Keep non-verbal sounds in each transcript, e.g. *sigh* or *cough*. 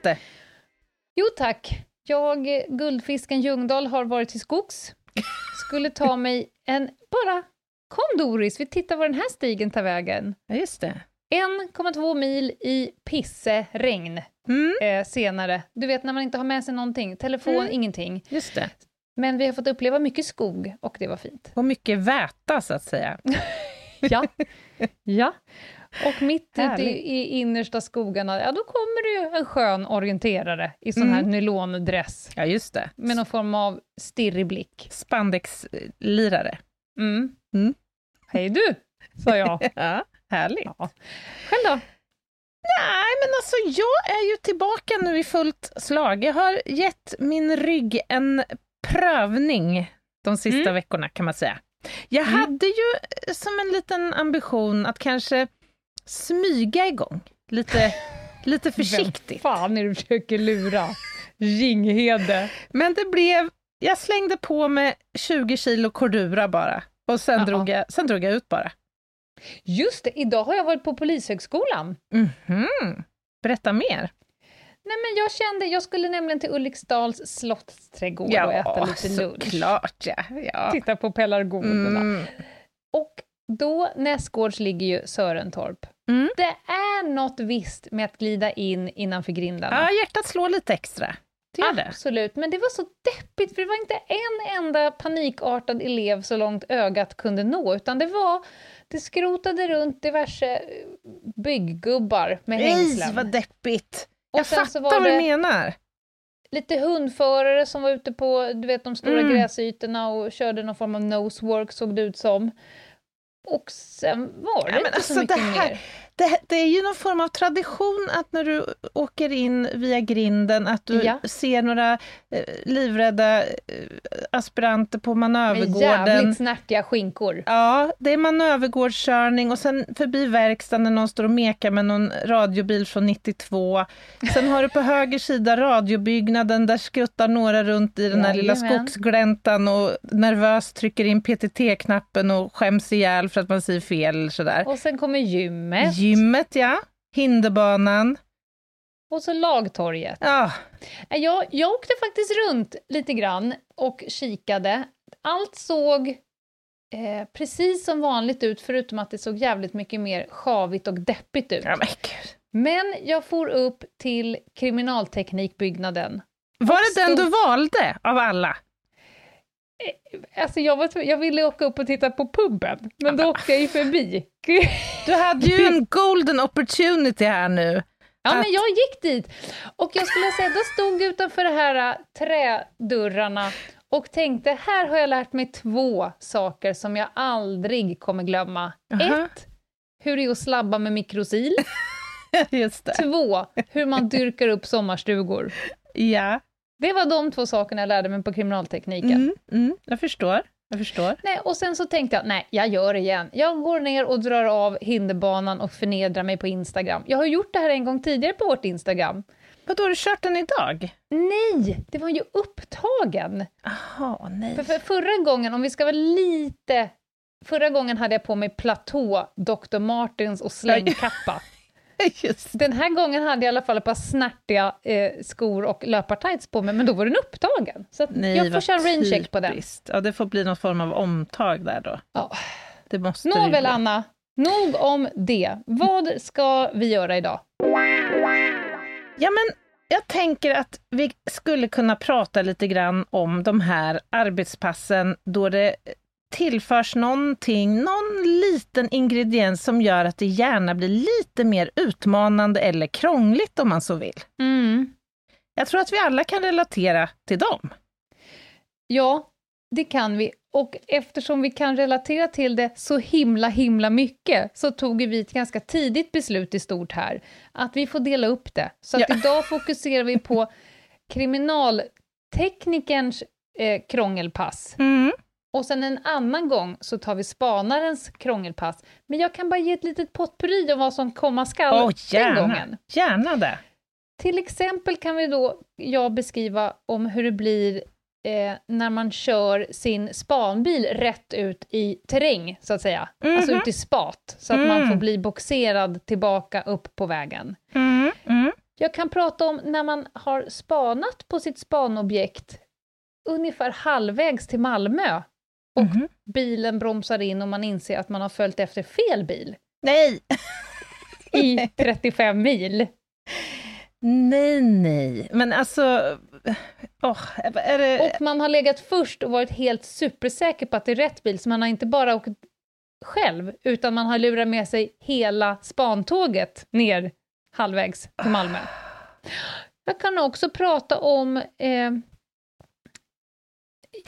Måste? Jo tack. Jag, Guldfisken Ljungdahl, har varit till skogs. Skulle ta *laughs* mig en... Bara kom Doris, vi tittar var den här stigen tar vägen. Ja, just det. 1,2 mil i pisseregn Mm, eh, senare. Du vet när man inte har med sig någonting, telefon, Mm. ingenting. just det. Men vi har fått uppleva mycket skog och det var fint. Och mycket väta, så att säga. *laughs* Ja. *laughs* ja. Och mitt ute i, i innersta skogarna, ja då kommer det ju en skön orienterare i sån här Mm. nylondress Ja, just det. med någon form av stirrig blick. Spandexlirare. Mm. Mm. Hej du, sa jag. *laughs* Ja, härligt. Ja. Själv då? Nej, men alltså jag är ju tillbaka nu i fullt slag. Jag har gett min rygg en prövning de sista Mm. veckorna kan man säga. Jag Mm. hade ju som en liten ambition att kanske smyga igång lite, lite *laughs* försiktigt. Vem fan är du försöker lura? Ringhede. Men det blev, jag slängde på med 20 kilo Cordura bara och sen, Ja. drog jag, sen drog jag ut bara. Just det, idag har jag varit på Polishögskolan. Mhm. Berätta mer. Nej, men jag kände, jag skulle nämligen till Ulriksdals slottsträdgård och äta lite lunch. såklart ja. ja. Titta på pelargonerna. Mm. Och då, nästgårds ligger ju Sörentorp. Mm. Det är något visst med att glida in innanför grindarna. Ja, hjärtat slår lite extra. Det gör det. Absolut, men det var så deppigt, för det var inte en enda panikartad elev så långt ögat kunde nå, utan det var, det skrotade runt diverse eh, bygggubbar med Nej, hängslen. vad deppigt. Jag fattar vad du menar. Lite hundförare som var ute på du vet, de stora Mm. gräsytorna och körde någon form av nosework, såg det ut som. Och sen var det Ja, inte alltså, så mycket det här- mer. Det, det är ju någon form av tradition att när du åker in via grinden att du Ja. ser några eh, livrädda eh, aspiranter på manövergården. jävligt snärtiga skinkor. Ja, det är manövergårdskörning och sen förbi verkstaden när någon står och mekar med någon radiobil från 92. Sen har du på höger sida radiobyggnaden, där skuttar några runt i den här lilla skogsgläntan och nervöst trycker in PTT-knappen och skäms ihjäl för att man säger fel sådär. Och sen kommer gymmet. Gymmet, ja. Hinderbanan. Och så lagtorget. Ja, Nej, Jag, jag åkte faktiskt runt lite grann och kikade. Allt såg eh, precis som vanligt ut, förutom att det såg jävligt mycket mer sjavigt och deppigt ut. ja men gud. Men jag for upp till kriminalteknikbyggnaden. Var det den du valde av alla? Alltså jag, var, jag ville åka upp och titta på puben, men då åkte jag ju förbi. *laughs* Du hade ju en golden opportunity här nu. Ja, Att- men jag gick dit. Och jag skulle säga, då stod utanför de här äh, trädörrarna och tänkte, här har jag lärt mig två saker som jag aldrig kommer glömma. Aha. Ett, hur det är att slabba med mikrosil. *laughs* Två, hur man dyrkar upp sommarstugor. Ja. Det var de två sakerna jag lärde mig på kriminaltekniken. Mm, mm, jag förstår. Jag förstår. Nej, och sen så tänkte jag, nej, jag gör det igen. Jag går ner och drar av hinderbanan och förnedrar mig på Instagram. Jag har gjort det här en gång tidigare på vårt Instagram. Vadå, har du kört den idag? Nej, det var ju upptagen. Jaha, nej. För, för förra gången, om vi ska vara lite... Förra gången hade jag på mig platå, Dr. Martens och slängkappa. *laughs* Den här gången hade jag i alla fall ett par snärtiga eh, skor och löpartights på mig, men då var den upptagen. Så Nej, jag får köra raincheck på den. Ja, det får bli någon form av omtag där då. Ja. Det måste Nåväl. Anna. Nog om det. Vad ska vi göra idag? Ja, men jag tänker att vi skulle kunna prata lite grann om de här arbetspassen då det tillförs någonting, någon liten ingrediens som gör att det gärna blir lite mer utmanande eller krångligt om man så vill. Mm. Jag tror att vi alla kan relatera till dem. Ja, Det kan vi. Och eftersom vi kan relatera till det så himla, himla mycket så tog vi ett ganska tidigt beslut i stort här, att vi får dela upp det. Så att Ja. idag fokuserar vi på *laughs* kriminalteknikerns eh, krångelpass. Mm. Och sen en annan gång så tar vi spanarens krångelpass. Men jag kan bara ge ett litet potpurri om vad som komma skall den gärna. gången. Gärna det. Till exempel kan vi då jag beskriva om hur det blir eh, när man kör sin spanbil rätt ut i terräng, så att säga. Alltså Mhm. ut i spat, så att man Mm. får bli boxerad tillbaka upp på vägen. Mm. Mm. Jag kan prata om när man har spanat på sitt spanobjekt ungefär halvvägs till Malmö och Mhm. bilen bromsar in och man inser att man har följt efter fel bil Nej! i *laughs* 35 mil. Nej, nej. Men alltså... åh, är det... Och man har legat först och varit helt supersäker på att det är rätt bil, så man har inte bara åkt själv, utan man har lurat med sig hela spantåget ner halvvägs till Malmö. Jag kan också prata om eh,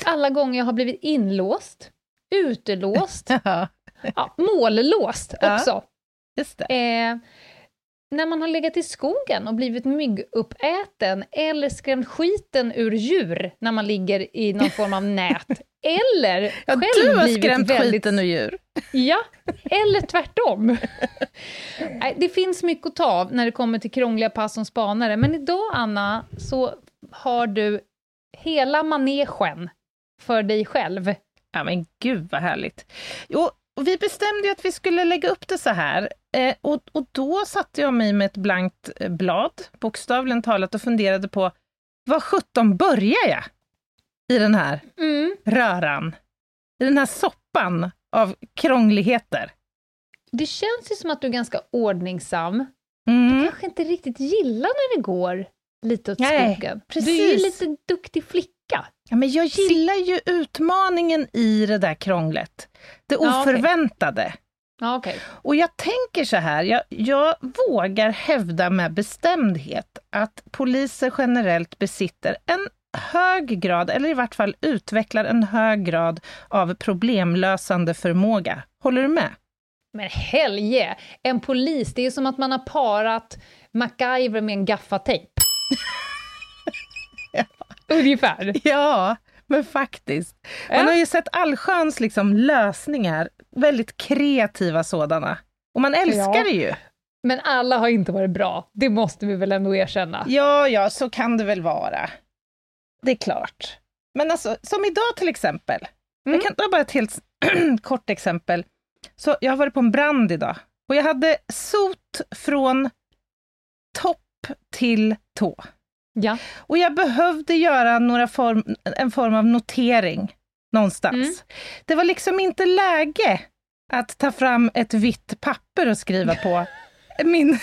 alla gånger jag har blivit inlåst, utelåst, *laughs* Ja, mållåst också. Eh, när man har legat i skogen och blivit mygguppäten eller skrämt skiten ur djur när man ligger i någon form av nät. *laughs* Eller Ja, själv du har blivit skrämt väldigt... skiten ur djur. Ja, eller tvärtom. *laughs* Det finns mycket att ta av när det kommer till krångliga pass som spanare, men idag, Anna, så har du hela manegen för dig själv. Ja men gud vad härligt. Jo, och vi bestämde ju att vi skulle lägga upp det så här. Eh, och, och då satte jag mig med ett blankt eh, blad, bokstavligen talat, och funderade på vad sjutton börjar jag i den här Mm. röran? I den här soppan av krångligheter? Det känns ju som att du är ganska ordningsam, Mm. kanske inte riktigt gillar när det går lite åt Nej, skogen. precis. Du är ju lite duktig flicka. Ja, men jag gillar ju utmaningen i det där krånglet. Det Ja, okej. oförväntade. Ja, okej. Och jag tänker så här, jag, jag vågar hävda med bestämdhet att poliser generellt besitter en hög grad, eller i vart fall utvecklar en hög grad av problemlösande förmåga. Håller du med? Men helge! En polis, det är som att man har parat MacGyver med en gaffatejp. *laughs* Ungefär. *laughs* Ja, men faktiskt. Man Ja. har ju sett allsköns liksom lösningar, väldigt kreativa sådana. Och man älskar Ja. det ju. Men alla har inte varit bra, det måste vi väl ändå erkänna. Ja, ja, så kan det väl vara. Det är klart. Men alltså, som idag till exempel. Mm. Jag kan ta bara ett helt *clears throat* kort exempel. Så jag har varit på en brand idag och jag hade sot från topp till tå. Ja. Och jag behövde göra några form, en form av notering någonstans. Mm. Det var liksom inte läge att ta fram ett vitt papper och skriva på *laughs* min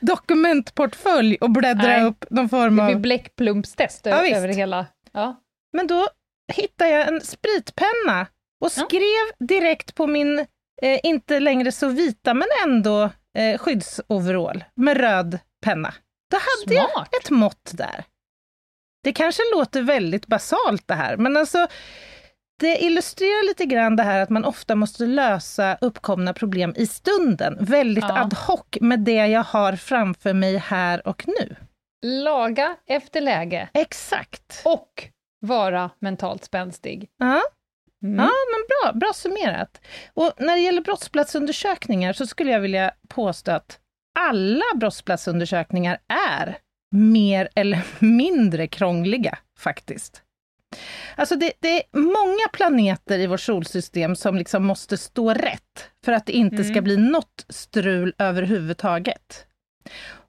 dokumentportfölj och bläddra Nej. upp någon form Det blir av... bläckplumpstest Ja, över hela. Ja. Men då hittade jag en spritpenna och Ja. skrev direkt på min, eh, inte längre så vita, men ändå eh, skyddsoverall med röd penna. Då hade jag Smart! ett mått där. Det kanske låter väldigt basalt det här, men alltså det illustrerar lite grann det här att man ofta måste lösa uppkomna problem i stunden, väldigt Ja. ad hoc med det jag har framför mig här och nu. Laga efter läge Exakt. och vara mentalt spänstig. Ja. Mm. Ja, men bra, bra summerat. Och när det gäller brottsplatsundersökningar så skulle jag vilja påstå att alla brottsplatsundersökningar är mer eller *laughs* mindre krångliga, faktiskt. Alltså det, det är många planeter i vårt solsystem som liksom måste stå rätt för att det inte ska Mm. bli något strul överhuvudtaget.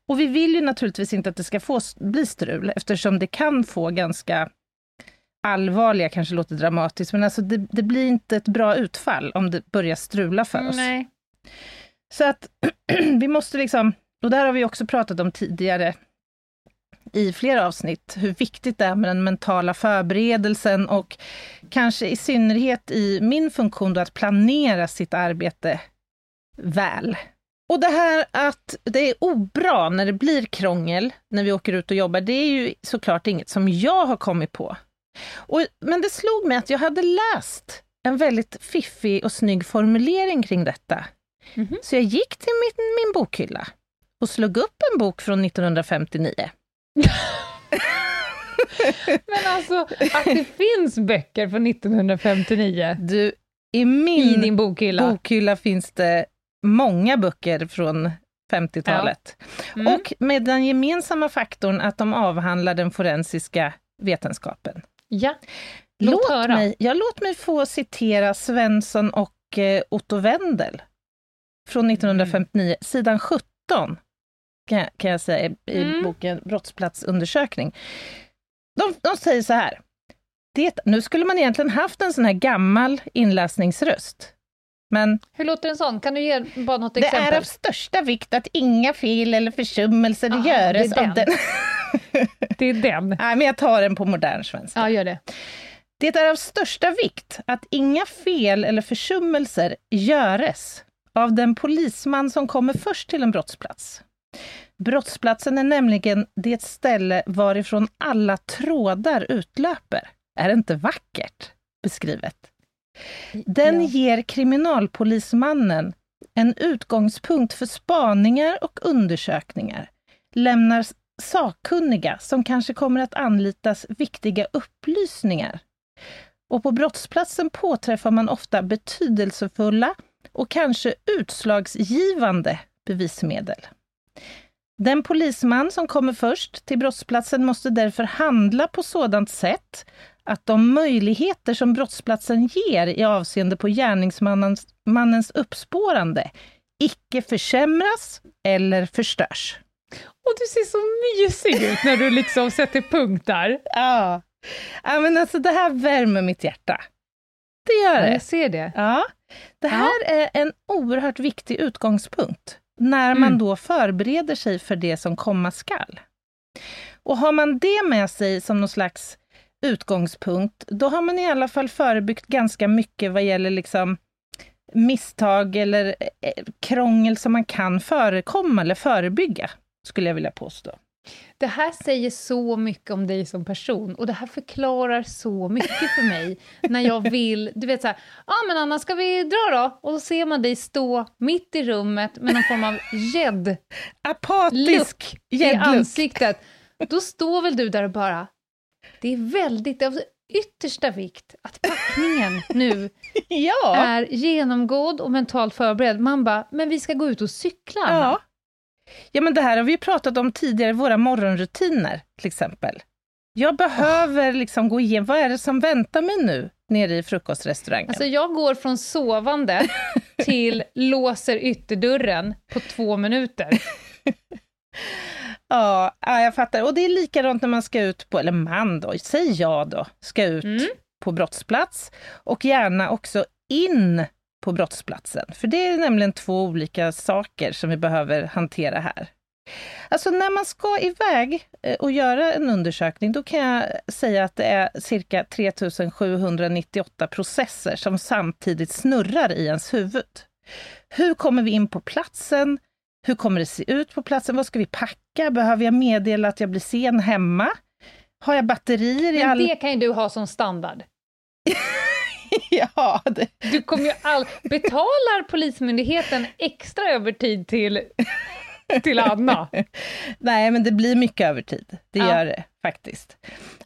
Och vi vill ju naturligtvis inte att det ska få bli strul, eftersom det kan få ganska allvarliga, kanske låter dramatiskt, men alltså det, det blir inte ett bra utfall om det börjar strula för oss. Nej. Så att *clears throat* vi måste liksom, och det har vi också pratat om tidigare i flera avsnitt, hur viktigt det är med den mentala förberedelsen och kanske i synnerhet i min funktion då att planera sitt arbete väl. Och det här att det är obra när det blir krångel när vi åker ut och jobbar, det är ju såklart inget som jag har kommit på. Och, men det slog mig att jag hade läst en väldigt fiffig och snygg formulering kring detta. Mhm. Så jag gick till min, min bokhylla och slog upp en bok från 1959. *laughs* Men alltså, att det finns böcker från 1959 Du, i i min din bokhylla. bokhylla finns det många böcker från 50-talet. Mm. Och med den gemensamma faktorn att de avhandlar den forensiska vetenskapen. ja, låt, höra. mig, ja, låt mig få citera Svensson och eh, Otto Wendel från 1959, sidan 17, kan, jag- kan jag säga i, Mm. boken Brottsplatsundersökning. De, de säger så här. Det, nu skulle man egentligen haft en sån här gammal inläsningsröst. Men Hur låter en sån? Kan du ge bara något det exempel? är av största vikt att inga fel eller försummelser Aha, görs det är av den. *laughs* Det är den. Nej, men jag tar den på modern svenska. Ja, gör det. Det är av största vikt att inga fel eller försummelser göres av den polisman som kommer först till en brottsplats. Brottsplatsen är nämligen det ställe varifrån alla trådar utlöper. Är det inte vackert beskrivet? Den Ja. ger kriminalpolismannen en utgångspunkt för spaningar och undersökningar, lämnar sakkunniga som kanske kommer att anlitas viktiga upplysningar. Och på brottsplatsen påträffar man ofta betydelsefulla och kanske utslagsgivande bevismedel. Den polisman som kommer först till brottsplatsen måste därför handla på sådant sätt att de möjligheter som brottsplatsen ger i avseende på gärningsmannens mannens uppspårande icke försämras eller förstörs. Och du ser så mysig ut när du liksom sätter punkt där. *laughs* Ja. ja, men alltså det här värmer mitt hjärta. Det gör Ja, det. jag ser det. Ja, det här är en oerhört viktig utgångspunkt när man Mm. då förbereder sig för det som komma skall. Och har man det med sig som någon slags utgångspunkt, då har man i alla fall förebyggt ganska mycket vad gäller liksom misstag eller eh, krångel som man kan förekomma eller förebygga, skulle jag vilja påstå. Det här säger så mycket om dig som person och det här förklarar så mycket för mig *laughs* när jag vill, du vet så här, ja ah, men Anna ska vi dra då? Och så ser man dig stå mitt i rummet med någon form av gäddluck Apatisk i ansiktet. Då står väl du där och bara, det är väldigt av yttersta vikt att packningen nu *laughs* Ja, är genomgådd och mentalt förberedd. Man bara, men vi ska gå ut och cykla, Anna. ja. Ja, men det här har vi ju pratat om tidigare, våra morgonrutiner till exempel. Jag behöver liksom gå igenom, vad är det som väntar mig nu nere i frukostrestaurangen? Alltså jag går från sovande *laughs* till låser ytterdörren på två minuter. *laughs* ja, ja, jag fattar. Och det är likadant när man ska ut på, eller man då, säg jag då, ska ut Mm. på brottsplats och gärna också in på brottsplatsen. För det är nämligen två olika saker som vi behöver hantera här. Alltså när man ska iväg eh, och göra en undersökning, då kan jag säga att det är cirka 3798 processer som samtidigt snurrar i ens huvud. Hur kommer vi in på platsen? Hur kommer det se ut på platsen? Vad ska vi packa? Behöver jag meddela att jag blir sen hemma? Har jag batterier i Men all... det kan ju du ha som standard. *laughs* *laughs* ja, det... Du kommer ju all... Betalar Polismyndigheten extra övertid till, till Anna? *laughs* Nej, men det blir mycket övertid. Det Ja. gör det faktiskt.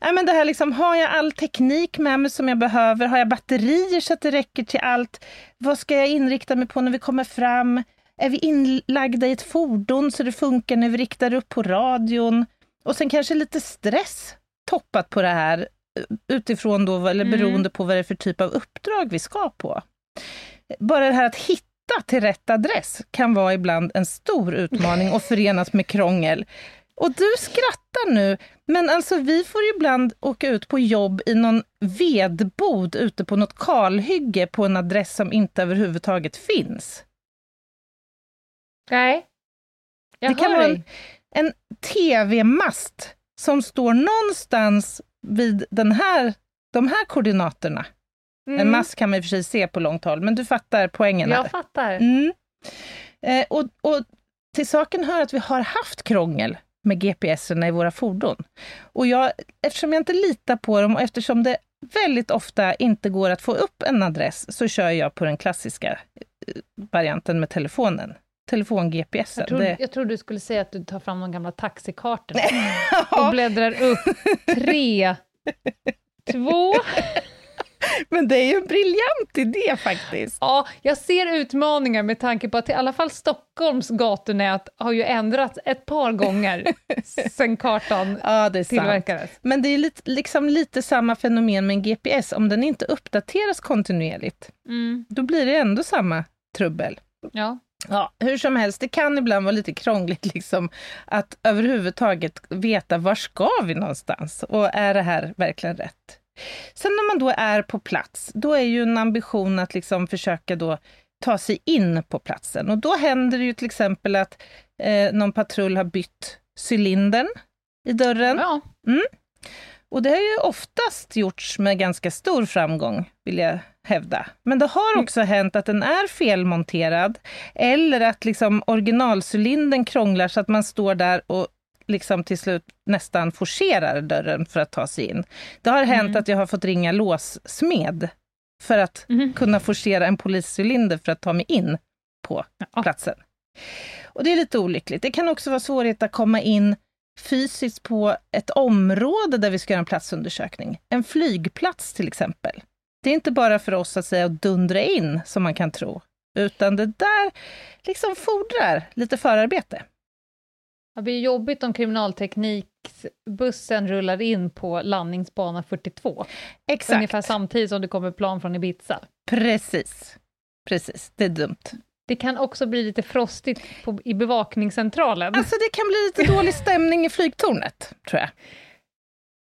Nej, men det här liksom, har jag all teknik med mig som jag behöver? Har jag batterier så att det räcker till allt? Vad ska jag inrikta mig på när vi kommer fram? Är vi inlagda i ett fordon så det funkar när vi riktar upp på radion? Och sen kanske lite stress toppat på det här utifrån då, eller Mm. beroende på vad det är för typ av uppdrag vi ska på. Bara det här att hitta till rätt adress kan vara ibland en stor utmaning och förenas med krångel. Och du skrattar nu, men alltså vi får ibland åka ut på jobb i någon vedbod ute på något kalhygge på en adress som inte överhuvudtaget finns. Nej. Jag Det kan vara dig. En tv-mast som står någonstans vid den här, de här koordinaterna. En Mm, mast kan man i och för sig se på långt håll, men du fattar poängen här. Jag fattar. Mm. Eh, och, och till saken hör att vi har haft krångel med GPSerna i våra fordon. Och jag, eftersom jag inte litar på dem och eftersom det väldigt ofta inte går att få upp en adress så kör jag på den klassiska eh, varianten med telefonen. Telefon-GPS. Jag, trodde, jag trodde du skulle säga att du tar fram de gamla taxikartorna *laughs* och bläddrar upp tre, två... *laughs* Men det är ju en briljant idé faktiskt. Ja, jag ser utmaningar med tanke på att i alla fall Stockholms gatunät har ju ändrats ett par gånger *laughs* sen kartan ja, det är tillverkades. Sant. Men det är lite, liksom lite samma fenomen med en GPS, om den inte uppdateras kontinuerligt, mm. då blir det ändå samma trubbel. Ja. Ja, hur som helst, det kan ibland vara lite krångligt liksom att överhuvudtaget veta var ska vi någonstans och är det här verkligen rätt? Sen när man då är på plats, då är ju en ambition att liksom försöka då ta sig in på platsen. Och då händer det ju till exempel att eh, någon patrull har bytt cylindern i dörren. Ja. Mm. Och det har ju oftast gjorts med ganska stor framgång, vill jag hävda. Men det har mm. också mm. hänt att den är felmonterad eller att liksom originalcylindern krånglar så att man står där och liksom till slut nästan forcerar dörren för att ta sig in. Det har hänt mm. att jag har fått ringa låssmed för att mm. kunna forcera en poliscylinder för att ta mig in på ja. platsen. Och det är lite olyckligt. Det kan också vara svårighet att komma in fysiskt på ett område där vi ska göra en platsundersökning. En flygplats till exempel. Det är inte bara för oss att säga att dundra in, som man kan tro, utan det där liksom fordrar lite förarbete. Det blir jobbigt om kriminalteknikbussen rullar in på landningsbana 42. Exakt. Ungefär samtidigt som det kommer plan från Ibiza. Precis. Precis, det är dumt. Det kan också bli lite frostigt på, i bevakningscentralen. Alltså det kan bli lite dålig stämning i flygtornet, tror jag.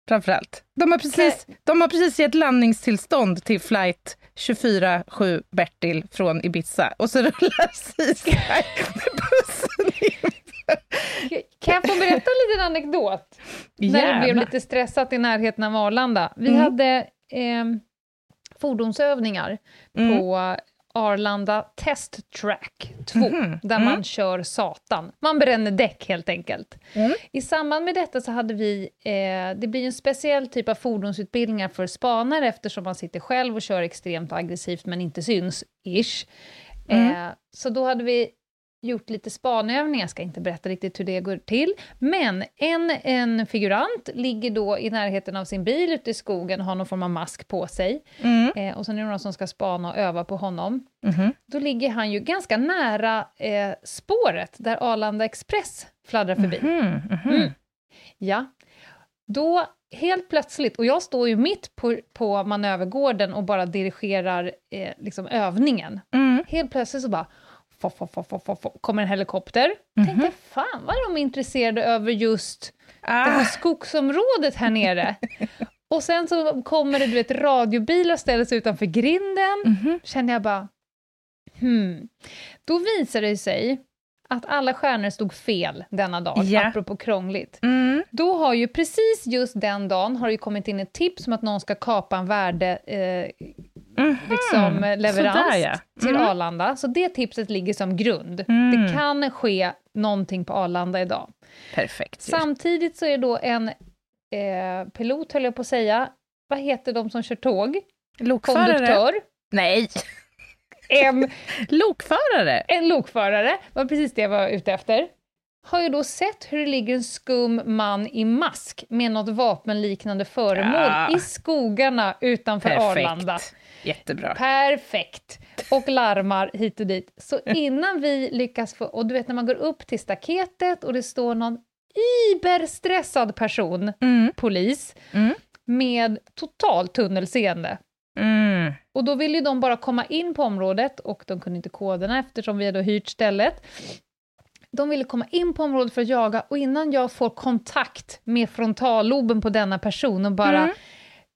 Framförallt. De har precis, de har precis gett landningstillstånd till flight 24-7 Bertil från Ibiza och så rullar Sky med bussen in kan jag få berätta en liten anekdot? Gärna. När det blev lite stressat i närheten av Arlanda. Vi mm. hade eh, fordonsövningar mm. på Arlanda Test Track 2, mm. där man mm. kör satan. Man bränner däck helt enkelt. Mm. I samband med detta så hade vi, eh, det blir en speciell typ av fordonsutbildningar för spanare eftersom man sitter själv och kör extremt aggressivt men inte syns, ish. Mm. Eh, så då hade vi gjort lite spanövningar, jag ska inte berätta riktigt hur det går till, men en, en figurant ligger då i närheten av sin bil ute i skogen och har någon form av mask på sig. Mm. Eh, och sen är det någon som ska spana och öva på honom. Mm. Då ligger han ju ganska nära eh, spåret där Arlanda Express fladdrar förbi. Mm. Mm. Ja. Då helt plötsligt, och jag står ju mitt på, på manövergården och bara dirigerar eh, liksom övningen. Mm. Helt plötsligt så bara Få, få, få, kommer en helikopter. Mm -hmm. Tänkte, fan vad är de intresserade över just ah. det här skogsområdet här nere. *laughs* och sen så kommer det du vet, radiobilar ställer sig utanför grinden. Mm -hmm. Känner jag bara, hmm. Då visar det sig att alla stjärnor stod fel denna dag, yeah. apropå krångligt. Mm. Då har ju precis just den dagen har det kommit in ett tips om att någon ska kapa en värde eh, mm -hmm. liksom, leverans Sådär, ja. till mm. Arlanda. Så det tipset ligger som grund. Mm. Det kan ske någonting på Arlanda idag. Perfekt. Samtidigt så är det då en eh, pilot, höll jag på att säga, vad heter de som kör tåg? Lokförare? Konduktör. Nej! En *laughs* lokförare? En lokförare, var precis det jag var ute efter. Har ju då sett hur det ligger en skum man i mask med något vapenliknande föremål ja. i skogarna utanför Perfekt. Arlanda. Jättebra. Perfekt! Och larmar hit och dit. Så *laughs* innan vi lyckas få... Och du vet när man går upp till staketet och det står någon iberstressad person, mm. polis, mm. med totalt tunnelseende. Mm. Och då ville ju de bara komma in på området och de kunde inte koderna eftersom vi hade hyrt stället. De ville komma in på området för att jaga och innan jag får kontakt med frontalloben på denna person och bara mm.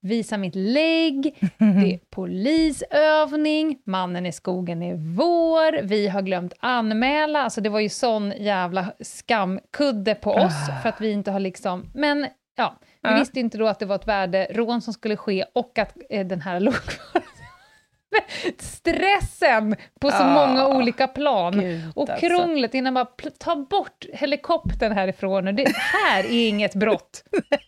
visa mitt lägg, *laughs* det är polisövning, mannen i skogen är vår, vi har glömt anmäla, alltså det var ju sån jävla skamkudde på oss för att vi inte har liksom, men ja, vi visste inte då att det var ett värderån som skulle ske och att eh, den här *laughs* lokföraren *laughs* stressen på så Ah, många olika plan. Gud, och alltså. krånglet innan bara pl- ta bort helikoptern härifrån. Och det här är inget brott. *laughs*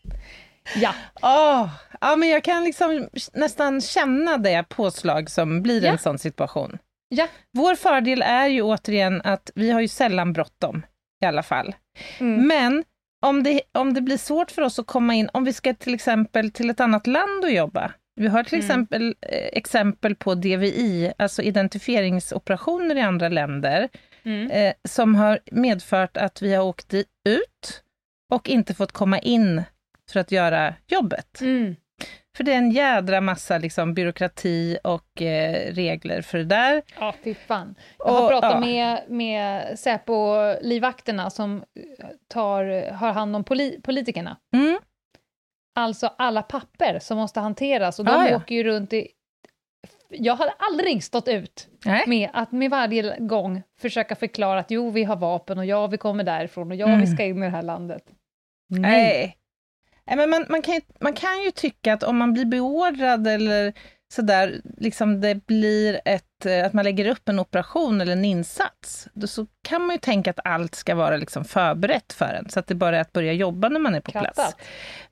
Ja, Åh, ja, men jag kan liksom nästan känna det påslag som blir Ja. en sån situation. ja. Vår fördel är ju återigen att vi har ju sällan bråttom i alla fall. Mm. Men om det, om det blir svårt för oss att komma in, om vi ska till exempel till ett annat land och jobba. Vi har till Mm. exempel eh, exempel på DVI, alltså identifieringsoperationer i andra länder, Mm. eh, som har medfört att vi har åkt ut och inte fått komma in för att göra jobbet. Mm. För det är en jädra massa liksom, byråkrati och eh, regler för det där. Ja, fy fan. Jag har Och, pratat ja. med, med Säpo-livvakterna som tar, har hand om poli, politikerna. Mm. Alltså alla papper som måste hanteras och de Ah, ja. åker ju runt i... Jag hade aldrig stått ut Nej. med att med varje gång försöka förklara att jo, vi har vapen och ja, vi kommer därifrån och ja, Mm. vi ska in i det här landet. Nej. Nej, men man, man, kan ju, man kan ju tycka att om man blir beordrad eller sådär, liksom det blir ett, eh, att man lägger upp en operation eller en insats, då så kan man ju tänka att allt ska vara liksom förberett för en, så att det bara är att börja jobba när man är på plats. Krattat.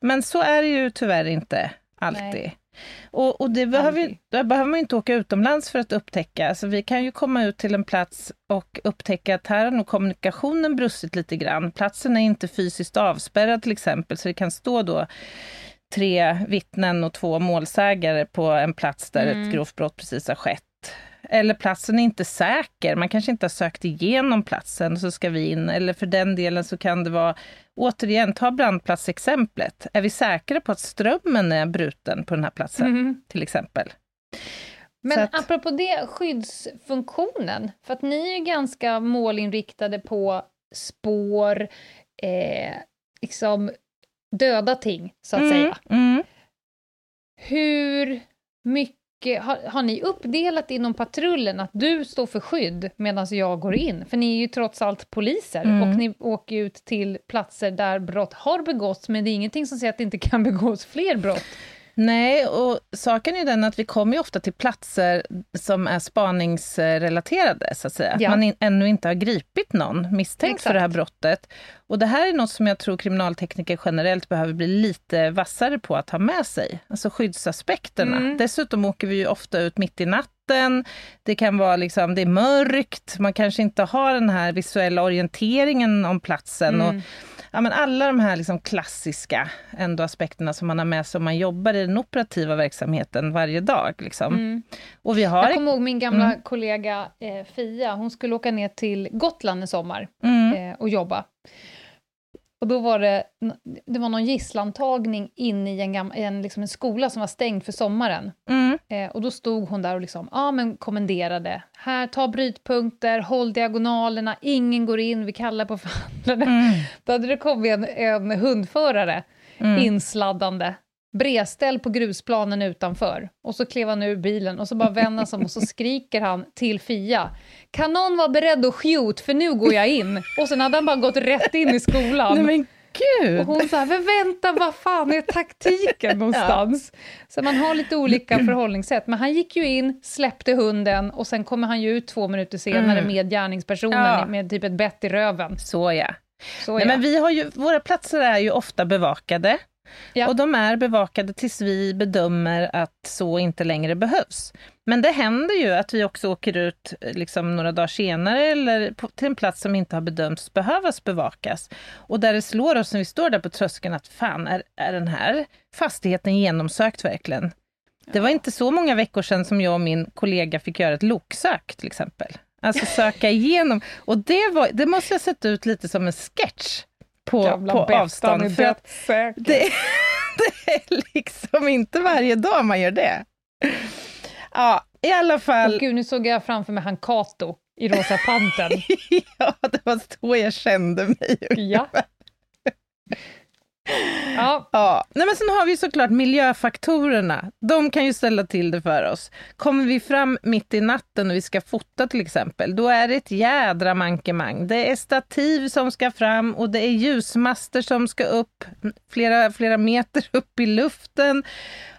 Men så är det ju tyvärr inte alltid. Nej. Och, och det behöver, där behöver man ju inte åka utomlands för att upptäcka. Alltså vi kan ju komma ut till en plats och upptäcka att här har nog kommunikationen brustit lite grann. Platsen är inte fysiskt avspärrad till exempel, så det kan stå då tre vittnen och två målsägare på en plats där Mm. ett grovt brott precis har skett. Eller platsen är inte säker, man kanske inte har sökt igenom platsen, så ska vi in. Eller för den delen så kan det vara, återigen, ta brandplatsexemplet. Är vi säkra på att strömmen är bruten på den här platsen, Mhm. till exempel? Men Så att- apropå det, skyddsfunktionen, för att ni är ganska målinriktade på spår, eh, liksom döda ting, så att Mm, säga. Mm. Hur mycket har, har ni uppdelat inom patrullen att du står för skydd medan jag går in? För ni är ju trots allt poliser Mm. och ni åker ut till platser där brott har begåtts, men det är ingenting som säger att det inte kan *laughs* begås fler brott. Nej, och saken är den att vi kommer ju ofta till platser som är spaningsrelaterade, så att säga. Ja. Att man in, ännu inte har gripit någon misstänkt för det här Exakt. brottet. Och det här är något som jag tror kriminaltekniker generellt behöver bli lite vassare på att ha med sig. Alltså skyddsaspekterna. Mm. Dessutom åker vi ju ofta ut mitt i natten. Det kan vara liksom, det är mörkt, man kanske inte har den här visuella orienteringen om platsen. Och, Mm. Ja, men alla de här liksom klassiska ändå aspekterna som man har med sig om man jobbar i den operativa verksamheten varje dag. Liksom. Mm. Och vi har... Jag kommer ihåg min gamla Mm. kollega eh, Fia, hon skulle åka ner till Gotland i sommar Mm, eh, och jobba. Och då var det, det var någon gisslantagning inne i en, gam, en, liksom en skola som var stängd för sommaren. mm, Eh, och då stod hon där och liksom, ja men kommenderade. Här, ta brytpunkter, håll diagonalerna, ingen går in, vi kallar på förhandlarna. mm, Då hade det kommit en, en hundförare mm. insladdande, bredställ på grusplanen utanför. Och så klev han ur bilen och så bara vänder han sig om och så skriker han till Fia. Kan någon vara beredd att skjut för nu går jag in? Och sen hade han bara gått rätt in i skolan. Nej men gud! Och hon sa, men vänta, vad fan är taktiken *laughs* någonstans? Så man har lite olika förhållningssätt. Men han gick ju in, släppte hunden och sen kommer han ju ut två minuter senare Mm. med gärningspersonen Ja. med typ ett bett i röven. Så ja. Så Nej, ja. men vi har ju, våra platser är ju ofta bevakade. Ja. Och de är bevakade tills vi bedömer att så inte längre behövs. Men det händer ju att vi också åker ut eh, liksom några dagar senare eller på, till en plats som inte har bedömts behövas bevakas. Och där det slår oss när vi står där på tröskeln att fan, är, är den här fastigheten genomsökt verkligen? Det var inte så många veckor sedan som jag och min kollega fick göra ett loksök till exempel. Alltså söka igenom. Och det, var, det måste ha sett ut lite som en sketch på, på avstånd. För att det, *laughs* det är liksom inte varje dag man gör det. Ja, i alla fall. Och gud, nu såg jag framför mig han Kato i Rosa Pantern. *laughs* ja, det var så jag kände mig. ja ja. Ja, nej men sen har vi såklart miljöfaktorerna. De kan ju ställa till det för oss. Kommer vi fram mitt i natten och vi ska fota till exempel, då är det ett jädra mankemang. Det är stativ som ska fram och det är ljusmaster som ska upp flera, flera meter upp i luften.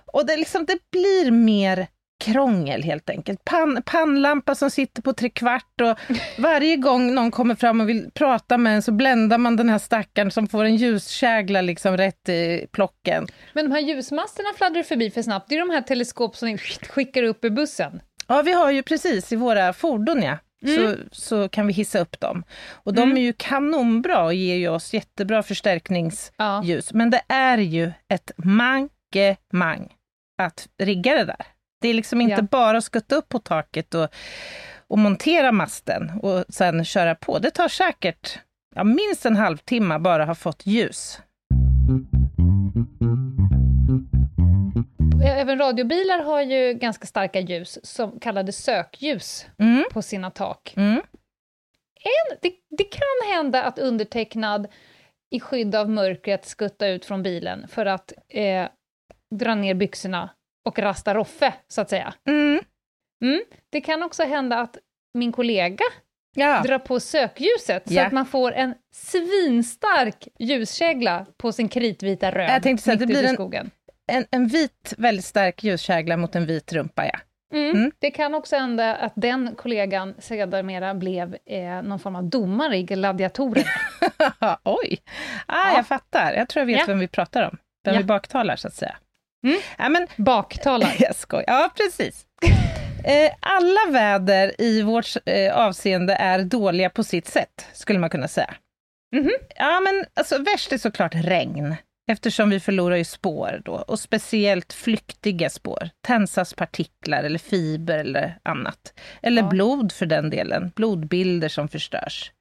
Och det, liksom, det blir mer krångel helt enkelt. Pan, pannlampa som sitter på trekvart och varje gång någon kommer fram och vill prata med en så bländar man den här stackaren som får en ljuskägla liksom rätt i plocken. Men de här ljusmasterna fladdrar förbi för snabbt. Det är de här teleskop som ni skickar upp i bussen. Ja, vi har ju precis i våra fordon, ja. Mm. Så, så kan vi hissa upp dem. Och de mm. är ju kanonbra och ger ju oss jättebra förstärkningsljus. Ja. Men det är ju ett mangemang att rigga det där. Det är liksom inte ja. bara att skutta upp på taket och, och montera masten och sen köra på. Det tar säkert ja, minst en halvtimme bara ha fått ljus. Även radiobilar har ju ganska starka ljus, som kallade sökljus, mm. på sina tak. Mm. En, det, det, kan hända att undertecknad i skydd av mörkret skutta ut från bilen för att eh, dra ner byxorna och rasta Roffe, så att säga. Mm. Mm. Det kan också hända att min kollega ja. drar på sökljuset ja. så att man får en svinstark ljuskägla på sin kritvita röd Jag tänkte säga, det blir en, skogen. En, en vit, väldigt stark ljuskägla mot en vit rumpa, ja. Mm. Mm. Det kan också hända att den kollegan sedermera blev eh, någon form av domare i gladiatorer. *laughs* Oj! Ah, ja. Jag fattar. Jag tror jag vet vem vi pratar om. Vem vi baktalar, så att säga. Mm. Ja, men, Baktalar. *laughs* Jag skojar. Ja, precis. Eh, alla väder i vårt eh, avseende är dåliga på sitt sätt, skulle man kunna säga. Mm -hmm. Ja, men alltså, värst är såklart regn, eftersom vi förlorar ju spår då, och speciellt flyktiga spår. Tensas partiklar eller fiber eller annat. Eller ja. blod för den delen, blodbilder som förstörs.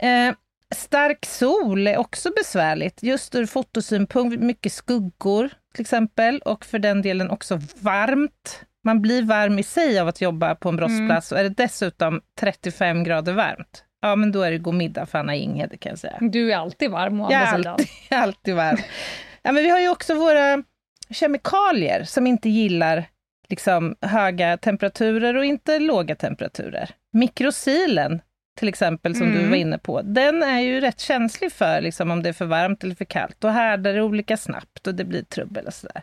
Eh, stark sol är också besvärligt, just ur fotosynpunkt, mycket skuggor, till exempel, och för den delen också varmt. Man blir varm i sig av att jobba på en brottsplats mm. och är det dessutom 35 grader varmt, ja men då är det god middag för Anna Inghede kan jag säga. Du är alltid varm å andra sidan. Alltid, *laughs* alltid varm. ja, men vi har ju också våra kemikalier som inte gillar liksom, höga temperaturer och inte låga temperaturer. Mikrosilen till exempel, som mm. du var inne på, den är ju rätt känslig för liksom, om det är för varmt eller för kallt. Och härdar det olika snabbt och det blir trubbel och sådär.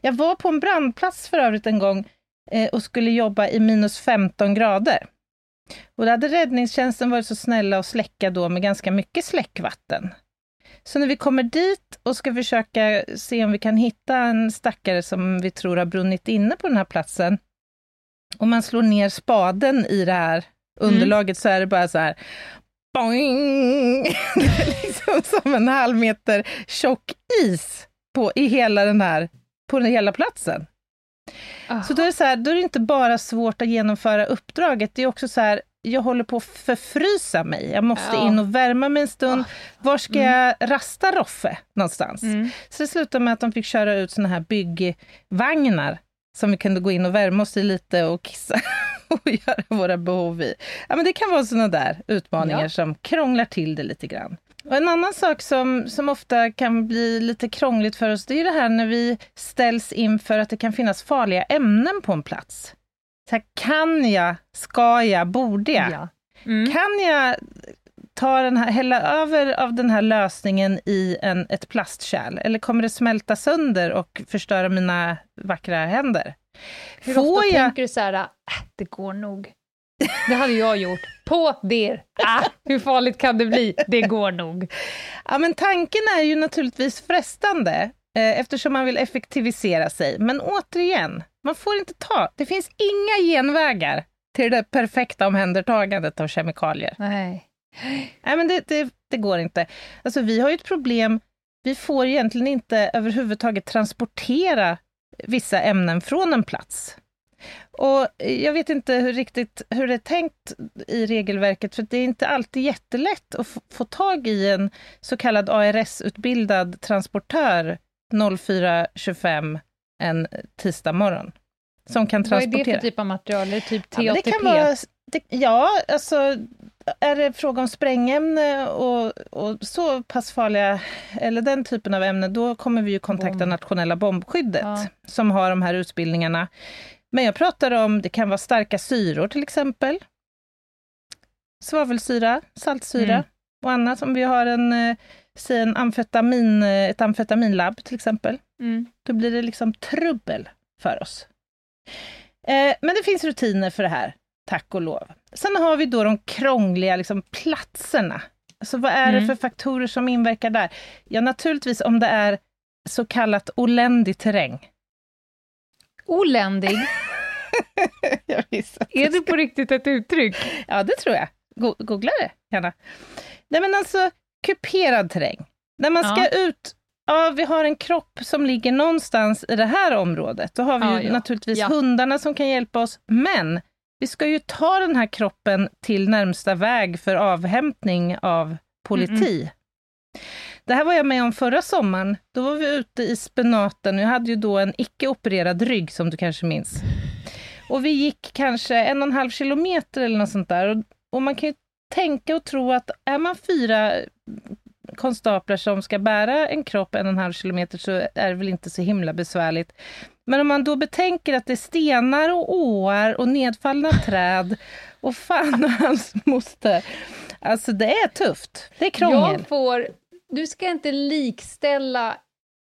Jag var på en brandplats för övrigt en gång eh, och skulle jobba i minus 15 grader. Och då hade räddningstjänsten varit så snälla att släcka då med ganska mycket släckvatten. Så när vi kommer dit och ska försöka se om vi kan hitta en stackare som vi tror har brunnit inne på den här platsen, och man slår ner spaden i det här underlaget mm. så är det bara så här boing! *laughs* Det är liksom som en halv meter tjock is på, i hela den här, på den hela platsen. Oh. Så då är, det så här, då är det inte bara svårt att genomföra uppdraget, det är också så här, jag håller på att förfrysa mig. Jag måste ja. in och värma mig en stund. Oh. Var ska mm. jag rasta Roffe någonstans? Mm. Så det slutade med att de fick köra ut såna här byggvagnar som vi kunde gå in och värma oss i lite och kissa *laughs* och göra våra behov i. Ja, men det kan vara såna där utmaningar ja. som krånglar till det lite grann. Och en annan sak som, som ofta kan bli lite krångligt för oss, det är det här när vi ställs inför att det kan finnas farliga ämnen på en plats. Så här, kan jag, ska jag, borde jag? Ja. Mm. Kan jag ta den här, hälla över av den här lösningen i en, ett plastkärl? Eller kommer det smälta sönder och förstöra mina vackra händer? Hur Får ofta jag... tänker du så här, äh, det går nog. Det hade jag gjort. På det. Ah, hur farligt kan det bli? Det går nog. Ja, men tanken är ju naturligtvis frestande eh, eftersom man vill effektivisera sig. Men återigen, man får inte ta... Det finns inga genvägar till det perfekta omhändertagandet av kemikalier. Nej. Nej, men det, det, det går inte. Alltså, vi har ju ett problem. Vi får egentligen inte överhuvudtaget transportera vissa ämnen från en plats. Och jag vet inte hur, riktigt hur det är tänkt i regelverket, för det är inte alltid jättelätt att få tag i en så kallad ARS-utbildad transportör 04.25 en tisdag morgon. Som kan transportera. Vad är det för typ av material? Är det typ TATP? Ja, det kan vara, det, ja, alltså är det fråga om sprängämne och, och, så pass farliga, eller den typen av ämnen, då kommer vi ju kontakta Bomb. nationella bombskyddet, ja. som har de här utbildningarna. Men jag pratar om, det kan vara starka syror till exempel. Svavelsyra, saltsyra mm. och annat. Om vi har en, eh, säg en amfetamin, eh, ett amfetaminlabb till exempel, mm. då blir det liksom trubbel för oss. Eh, men det finns rutiner för det här, tack och lov. Sen har vi då de krångliga liksom, platserna. Alltså vad är mm. det för faktorer som inverkar där? Ja, naturligtvis om det är så kallat oländig terräng. Oländig? *laughs* är det på riktigt ett uttryck? Ja, det tror jag. Go googla det gärna. Nej, men alltså kuperad terräng. När man ska ja. ut ja, vi har en kropp som ligger någonstans i det här området. Då har vi ja, ja. naturligtvis hundarna som kan hjälpa oss, men vi ska ju ta den här kroppen till närmsta väg för avhämtning av politi. Mm. Det här var jag med om förra sommaren. Då var vi ute i spenaten. Jag hade ju då en icke-opererad rygg, som du kanske minns. Och vi gick kanske en och en halv kilometer eller något sånt där. Och, och man kan ju tänka och tro att är man fyra konstaplar som ska bära en kropp en och en halv kilometer så är det väl inte så himla besvärligt. Men om man då betänker att det är stenar och åar och nedfallna träd och fan och hans moster. Alltså det är tufft. Det är krångel. Jag får, du ska inte likställa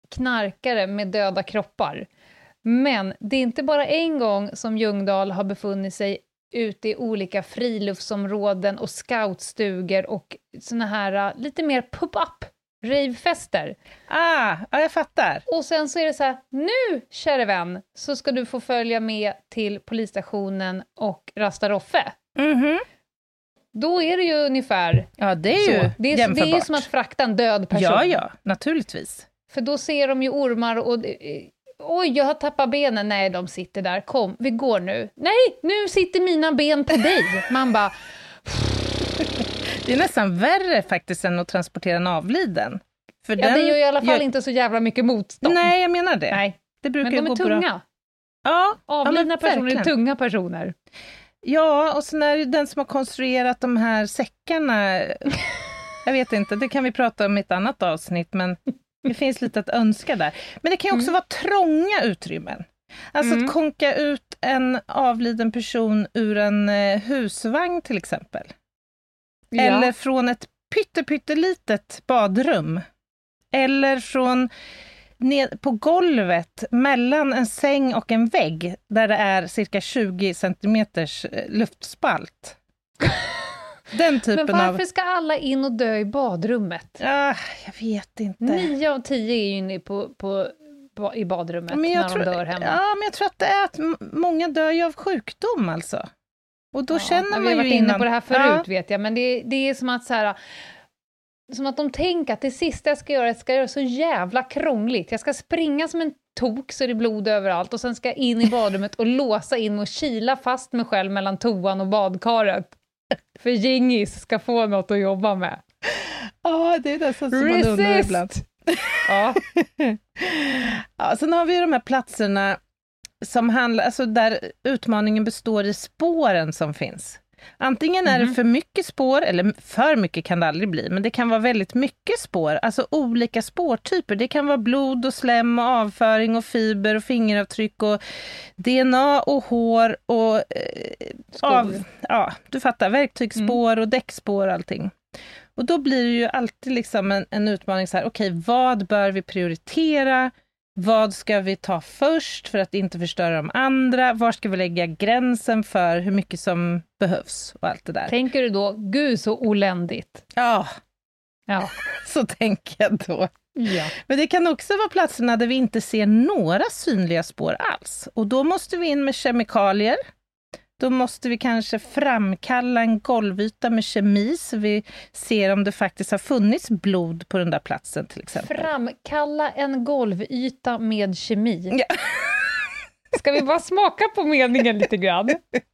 knarkare med döda kroppar. Men det är inte bara en gång som Ljungdahl har befunnit sig ute i olika friluftsområden och scoutstugor och såna här äh, lite mer pop-up ravefester. Ah, ja, jag fattar. Och sen så är det så här, nu käre vän, så ska du få följa med till polisstationen och rasta Roffe. Mm -hmm. Då är det ju ungefär Ja, det är ju så. Det är, det är som att frakta en död person. Ja, ja, naturligtvis. För då ser de ju ormar och Oj, jag har tappat benen. Nej, de sitter där. Kom, vi går nu. Nej, nu sitter mina ben på dig. Man bara... Det är nästan värre faktiskt än att transportera en avliden. För ja, den det gör i alla fall gör... inte så jävla mycket motstånd. Nej, jag menar det. Nej. det brukar men de är tunga. Bra. Ja, Avlidna ja, personer är tunga personer. Ja, och sen är det den som har konstruerat de här säckarna. *laughs* jag vet inte, det kan vi prata om i ett annat avsnitt, men det finns lite att önska där. Men det kan också mm. vara trånga utrymmen. Alltså mm. att konka ut en avliden person ur en eh, husvagn till exempel. Ja. Eller från ett pyttelitet badrum. Eller från ned på golvet mellan en säng och en vägg där det är cirka 20 centimeters eh, luftspalt. *laughs* Den typen Men varför av... ska alla in och dö i badrummet? Ah, jag vet inte. Nio av tio är ju inne på, på, på i badrummet när tror, de dör hemma. Ja, men jag tror att det är att många dör ju av sjukdom alltså. Och då ja, känner man ju Vi har varit innan... inne på det här förut ja. vet jag, men det, det är som att så här, som att de tänker att det sista jag ska göra, jag ska göra så jävla krångligt. Jag ska springa som en tok så det är blod överallt och sen ska jag in i badrummet och låsa in och kila fast mig själv mellan toan och badkaret. *laughs* För Gingis ska få något att jobba med. Ja, det är nästan som man undrar ibland. Ja. *laughs* ja, sen har vi de här platserna som handlar, alltså där utmaningen består i spåren som finns. Antingen är det mhm. för mycket spår, eller för mycket kan det aldrig bli, men det kan vara väldigt mycket spår, alltså olika spårtyper. Det kan vara blod och slem och avföring och fiber och fingeravtryck och DNA och hår och eh, av, ja, du fattar, verktygsspår mm. och däckspår och allting. Och då blir det ju alltid liksom en, en utmaning så här, okej, okay, vad bör vi prioritera? Vad ska vi ta först för att inte förstöra de andra? Var ska vi lägga gränsen för hur mycket som behövs och allt det där? Tänker du då, gud så oländigt? Ja, ja. *laughs* så tänker jag då. Ja. Men det kan också vara platserna där vi inte ser några synliga spår alls. Och då måste vi in med kemikalier, då måste vi kanske framkalla en golvyta med kemi så vi ser om det faktiskt har funnits blod på den där platsen till exempel. Framkalla en golvyta med kemi. Ja. Ska vi bara smaka på meningen lite grann? *laughs*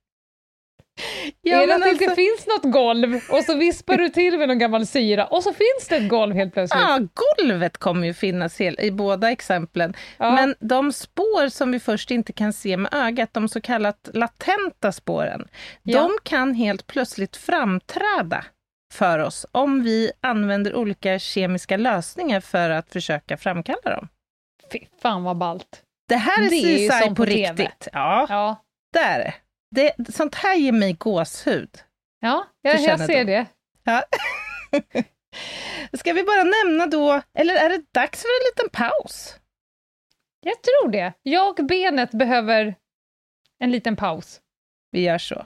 Ja, är det att det alltså... inte finns något golv och så vispar du till med någon gammal syra och så finns det ett golv helt plötsligt? Ja, golvet kommer ju finnas i båda exemplen. Ja. Men de spår som vi först inte kan se med ögat, de så kallat latenta spåren, ja. de kan helt plötsligt framträda för oss om vi använder olika kemiska lösningar för att försöka framkalla dem. Fy fan vad ballt! Det här är, det är på, på riktigt. Ja, ja. det är det. Det, sånt här ger mig gåshud. Ja, jag, jag ser det. Ja. *laughs* Ska vi bara nämna då, eller är det dags för en liten paus? Jag tror det. Jag och benet behöver en liten paus. Vi gör så.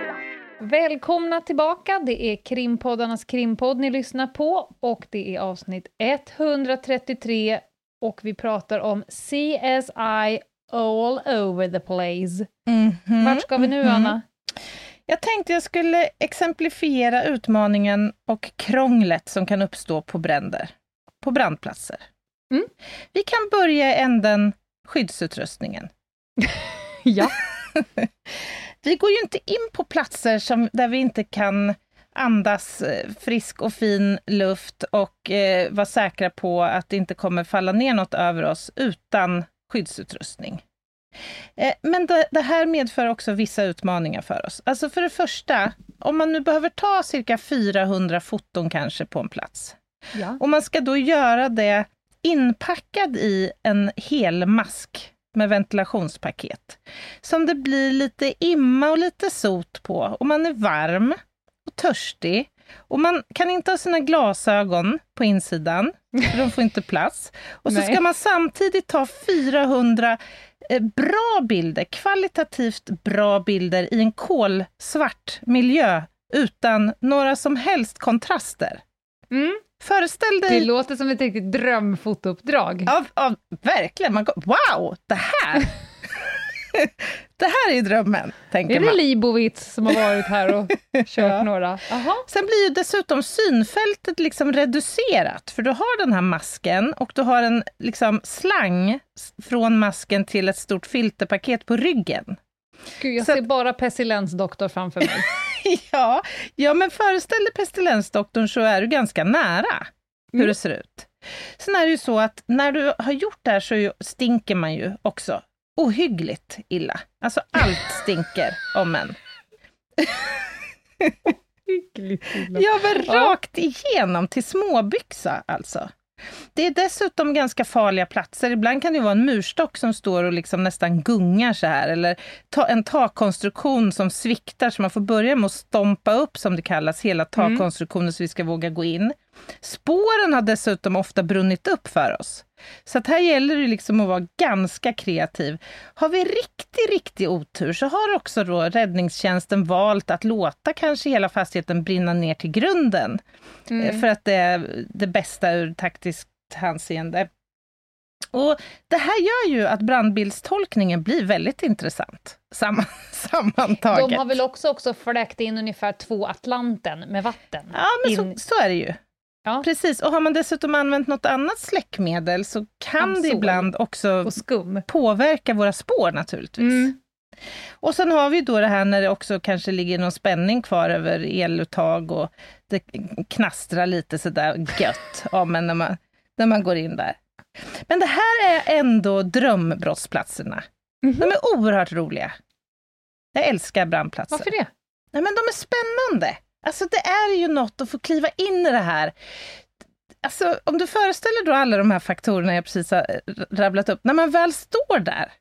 Välkomna tillbaka! Det är krimpoddarnas krimpodd ni lyssnar på och det är avsnitt 133 och vi pratar om CSI all over the place. Mhm, Vart ska vi nu, mhm. Anna? Jag tänkte jag skulle exemplifiera utmaningen och krånglet som kan uppstå på bränder, på brandplatser. Mm. Vi kan börja i änden skyddsutrustningen. *laughs* Ja. *laughs* Vi går ju inte in på platser som, där vi inte kan andas eh, frisk och fin luft och eh, vara säkra på att det inte kommer falla ner något över oss utan skyddsutrustning. Eh, men det, det här medför också vissa utmaningar för oss. Alltså för det första, om man nu behöver ta cirka 400 foton kanske på en plats, ja. och man ska då göra det inpackad i en helmask med ventilationspaket. Som det blir lite imma och lite sot på. Och man är varm och törstig. Och man kan inte ha sina glasögon på insidan, för de får inte plats. *laughs* Och så Nej. ska man samtidigt ta 400 eh, bra bilder, kvalitativt bra bilder i en kolsvart miljö utan några som helst kontraster. Mm. Föreställ dig... Det låter som ett riktigt drömfotouppdrag. Ja, ja, verkligen. Man går, wow, det här! *laughs* det här är drömmen, tänker Är det man. Som har varit här och *laughs* kört Ja. några? Jaha. Sen blir ju dessutom synfältet liksom reducerat, för du har den här masken och du har en liksom slang från masken till ett stort filterpaket på ryggen. Gud, jag Så- ser bara pestilensdoktor framför mig. *laughs* *laughs* ja, ja, men föreställ dig pestilensdoktorn så är du ganska nära hur Mm. det ser ut. Sen är det ju så att när du har gjort det här så stinker man ju också ohyggligt illa. Alltså allt *laughs* stinker om en. Ja, men Ja. rakt igenom till småbyxa alltså. Det är dessutom ganska farliga platser. Ibland kan det vara en murstock som står och liksom nästan gungar så här, eller ta, en takkonstruktion som sviktar, så man får börja med att stompa upp, som det kallas, hela takkonstruktionen så vi ska våga gå in. Spåren har dessutom ofta brunnit upp för oss. Så att här gäller det liksom att vara ganska kreativ. Har vi riktig, riktig otur så har också då räddningstjänsten valt att låta kanske hela fastigheten brinna ner till grunden. Eh, För att det är det bästa ur taktiskt hänseende. Och det här gör ju att brandbildstolkningen blir väldigt intressant samman, *laughs* sammantaget. De har väl också, också fläkt in ungefär två Atlanten med vatten? Ja, men in... så, så är det ju. Ja. Precis, och har man dessutom använt något annat släckmedel så kan det Absolut. ibland också påverka våra spår naturligtvis. Mm. Och sen har vi då det här när det också kanske ligger någon spänning kvar över eluttag och det knastrar lite sådär gött ja, men när, man, när man går in där. Men det här är ändå drömbrottsplatserna. Mhm. De är oerhört roliga. Jag älskar brandplatser. Varför det? Nej, men de är spännande. Alltså det är ju något att få kliva in i det här. Alltså om du föreställer då alla de här faktorerna jag precis har eh, rabblat upp, när man väl står där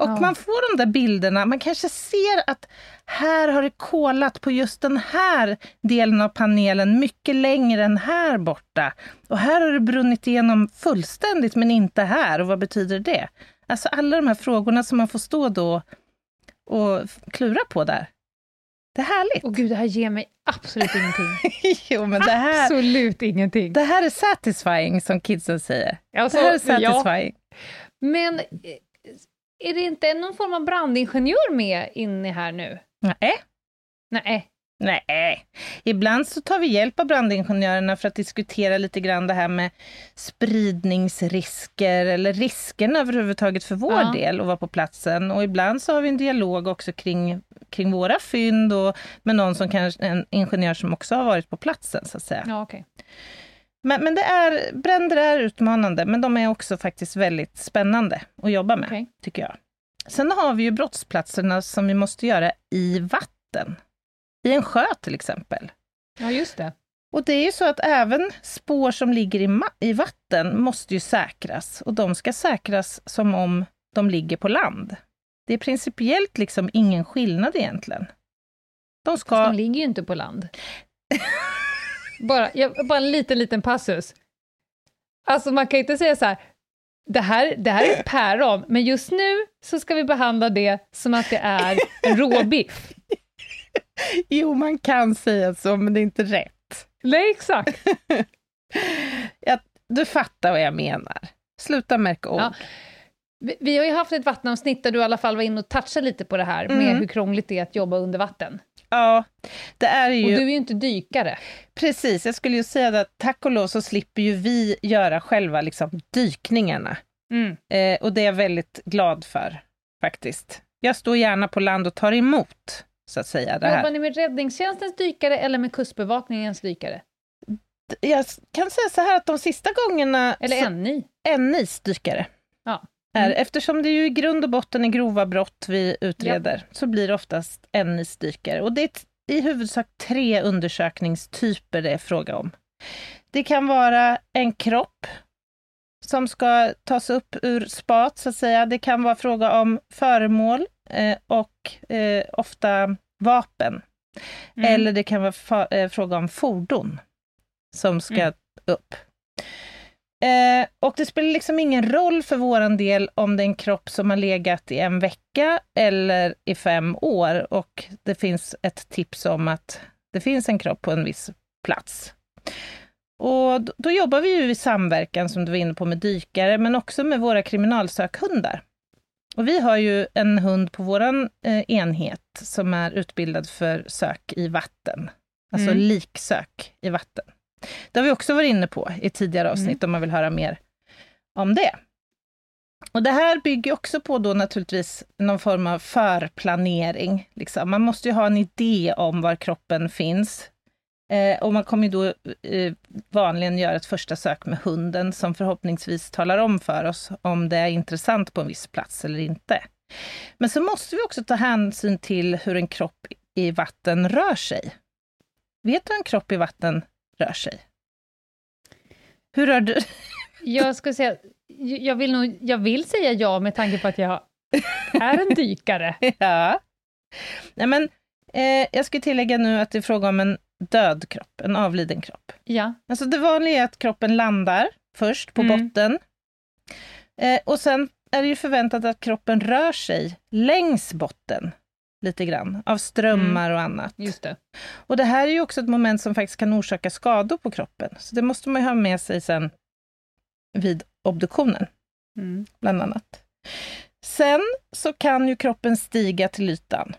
och Ja. man får de där bilderna, man kanske ser att här har det kolat på just den här delen av panelen mycket längre än här borta. Och här har det brunnit igenom fullständigt men inte här. Och vad betyder det? Alltså alla de här frågorna som man får stå då och klura på där. Det är härligt. Åh gud, det här ger mig absolut ingenting. *laughs* jo, men det här, Absolut ingenting. det här är satisfying, som kidsen säger. Alltså, Det här är ja. satisfying. Men eh, är det inte någon form av brandingenjör med inne här nu? Nej. Nej. Nej. Ibland så tar vi hjälp av brandingenjörerna för att diskutera lite grann det här med spridningsrisker eller riskerna överhuvudtaget för vår Ja. del att vara på platsen. Och ibland så har vi en dialog också kring, kring våra fynd och med någon som kanske, en ingenjör som också har varit på platsen så att säga. Ja, okej. Men, men det är, bränder är utmanande, men de är också faktiskt väldigt spännande att jobba med, Okej. tycker jag. Sen har vi ju brottsplatserna som vi måste göra i vatten. I en sjö till exempel. Ja, just det. Och det är ju så att även spår som ligger i, i vatten måste ju säkras. Och de ska säkras som om de ligger på land. Det är principiellt liksom ingen skillnad egentligen. De ska... De ligger ju inte på land. *laughs* bara, jag, bara en liten, liten passus. Alltså man kan ju inte säga så här, det här, det här är ett päron, men just nu så ska vi behandla det som att det är en råbiff. *laughs* *laughs* Jo, man kan säga så, men det är inte rätt. Nej, exakt. *laughs* Ja, du fattar vad jag menar. Sluta märka ord. Ja. Vi, vi har ju haft ett vattenavsnitt där du i alla fall var inne och touchade lite på det här med Mm. hur krångligt det är att jobba under vatten. Ja, det är Och ju... du är ju inte dykare. Precis, jag skulle ju säga att tack och lov så slipper ju vi göra själva liksom, dykningarna. Mm. Eh, och det är jag väldigt glad för, faktiskt. Jag står gärna på land och tar emot, så att säga, det Jobbar här. ni med räddningstjänstens dykare eller med kustbevakningens dykare? Jag kan säga så här att de sista gångerna... Eller ni? NIs dykare. Ja. Är, Mm. Eftersom det ju i grund och botten är grova brott vi utreder, så blir det oftast NIs dykare. Och det är i huvudsak tre undersökningstyper det är fråga om. Det kan vara en kropp som ska tas upp ur spat, så att säga. Det kan vara fråga om föremål och eh, ofta vapen. Mm. Eller det kan vara eh, fråga om fordon som ska Mm. upp. Eh, och det spelar liksom ingen roll för våran del om det är en kropp som har legat i en vecka eller i fem år och det finns ett tips om att det finns en kropp på en viss plats. Och då, då jobbar vi ju i samverkan, som du var inne på, med dykare, men också med våra kriminalsökhundar. Och vi har ju en hund på våran eh, enhet som är utbildad för sök i vatten. Alltså Mm. liksök i vatten. Det har vi också varit inne på i tidigare avsnitt om man vill höra mer om det. Och det här bygger också på då naturligtvis någon form av förplanering. Liksom. Man måste ju ha en idé om var kroppen finns. Eh, och man kommer då eh, vanligen göra ett första sök med hunden som förhoppningsvis talar om för oss om det är intressant på en viss plats eller inte. Men så måste vi också ta hänsyn till hur en kropp i vatten rör sig. Vet du hur en kropp i vatten rör sig? Hur rör du? Jag skulle säga, jag vill, nog, jag vill säga ja med tanke på att jag är en dykare. *laughs* ja. Nej, men, eh, jag ska tillägga nu att det är fråga om en död kropp, en avliden kropp. Ja. Alltså det vanliga är att kroppen landar först på Mm. botten. Eh, och sen är det ju förväntat att kroppen rör sig längs botten lite grann, av strömmar och annat. Just det. Och det här är ju också ett moment som faktiskt kan orsaka skador på kroppen. Så det måste man ju ha med sig sen vid obduktionen, Mm. bland annat. Sen så kan ju kroppen stiga till ytan.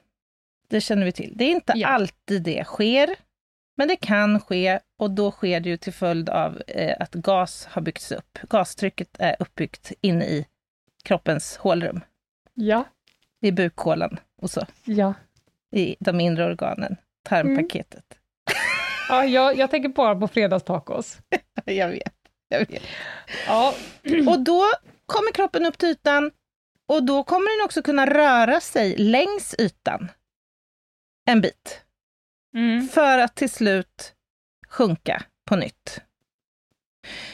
Det känner vi till. Det är inte Ja. alltid det sker, men det kan ske och då sker det ju till följd av eh, att gas har byggts upp. Gastrycket är uppbyggt inne i kroppens hålrum, Ja. i bukhålan och så, Ja. i de inre organen, tarmpaketet. ja jag, jag tänker bara på fredagstacos. *laughs* Jag vet, jag vet. Ja. Och då kommer kroppen upp till ytan och då kommer den också kunna röra sig längs ytan en bit Mm. för att till slut sjunka på nytt.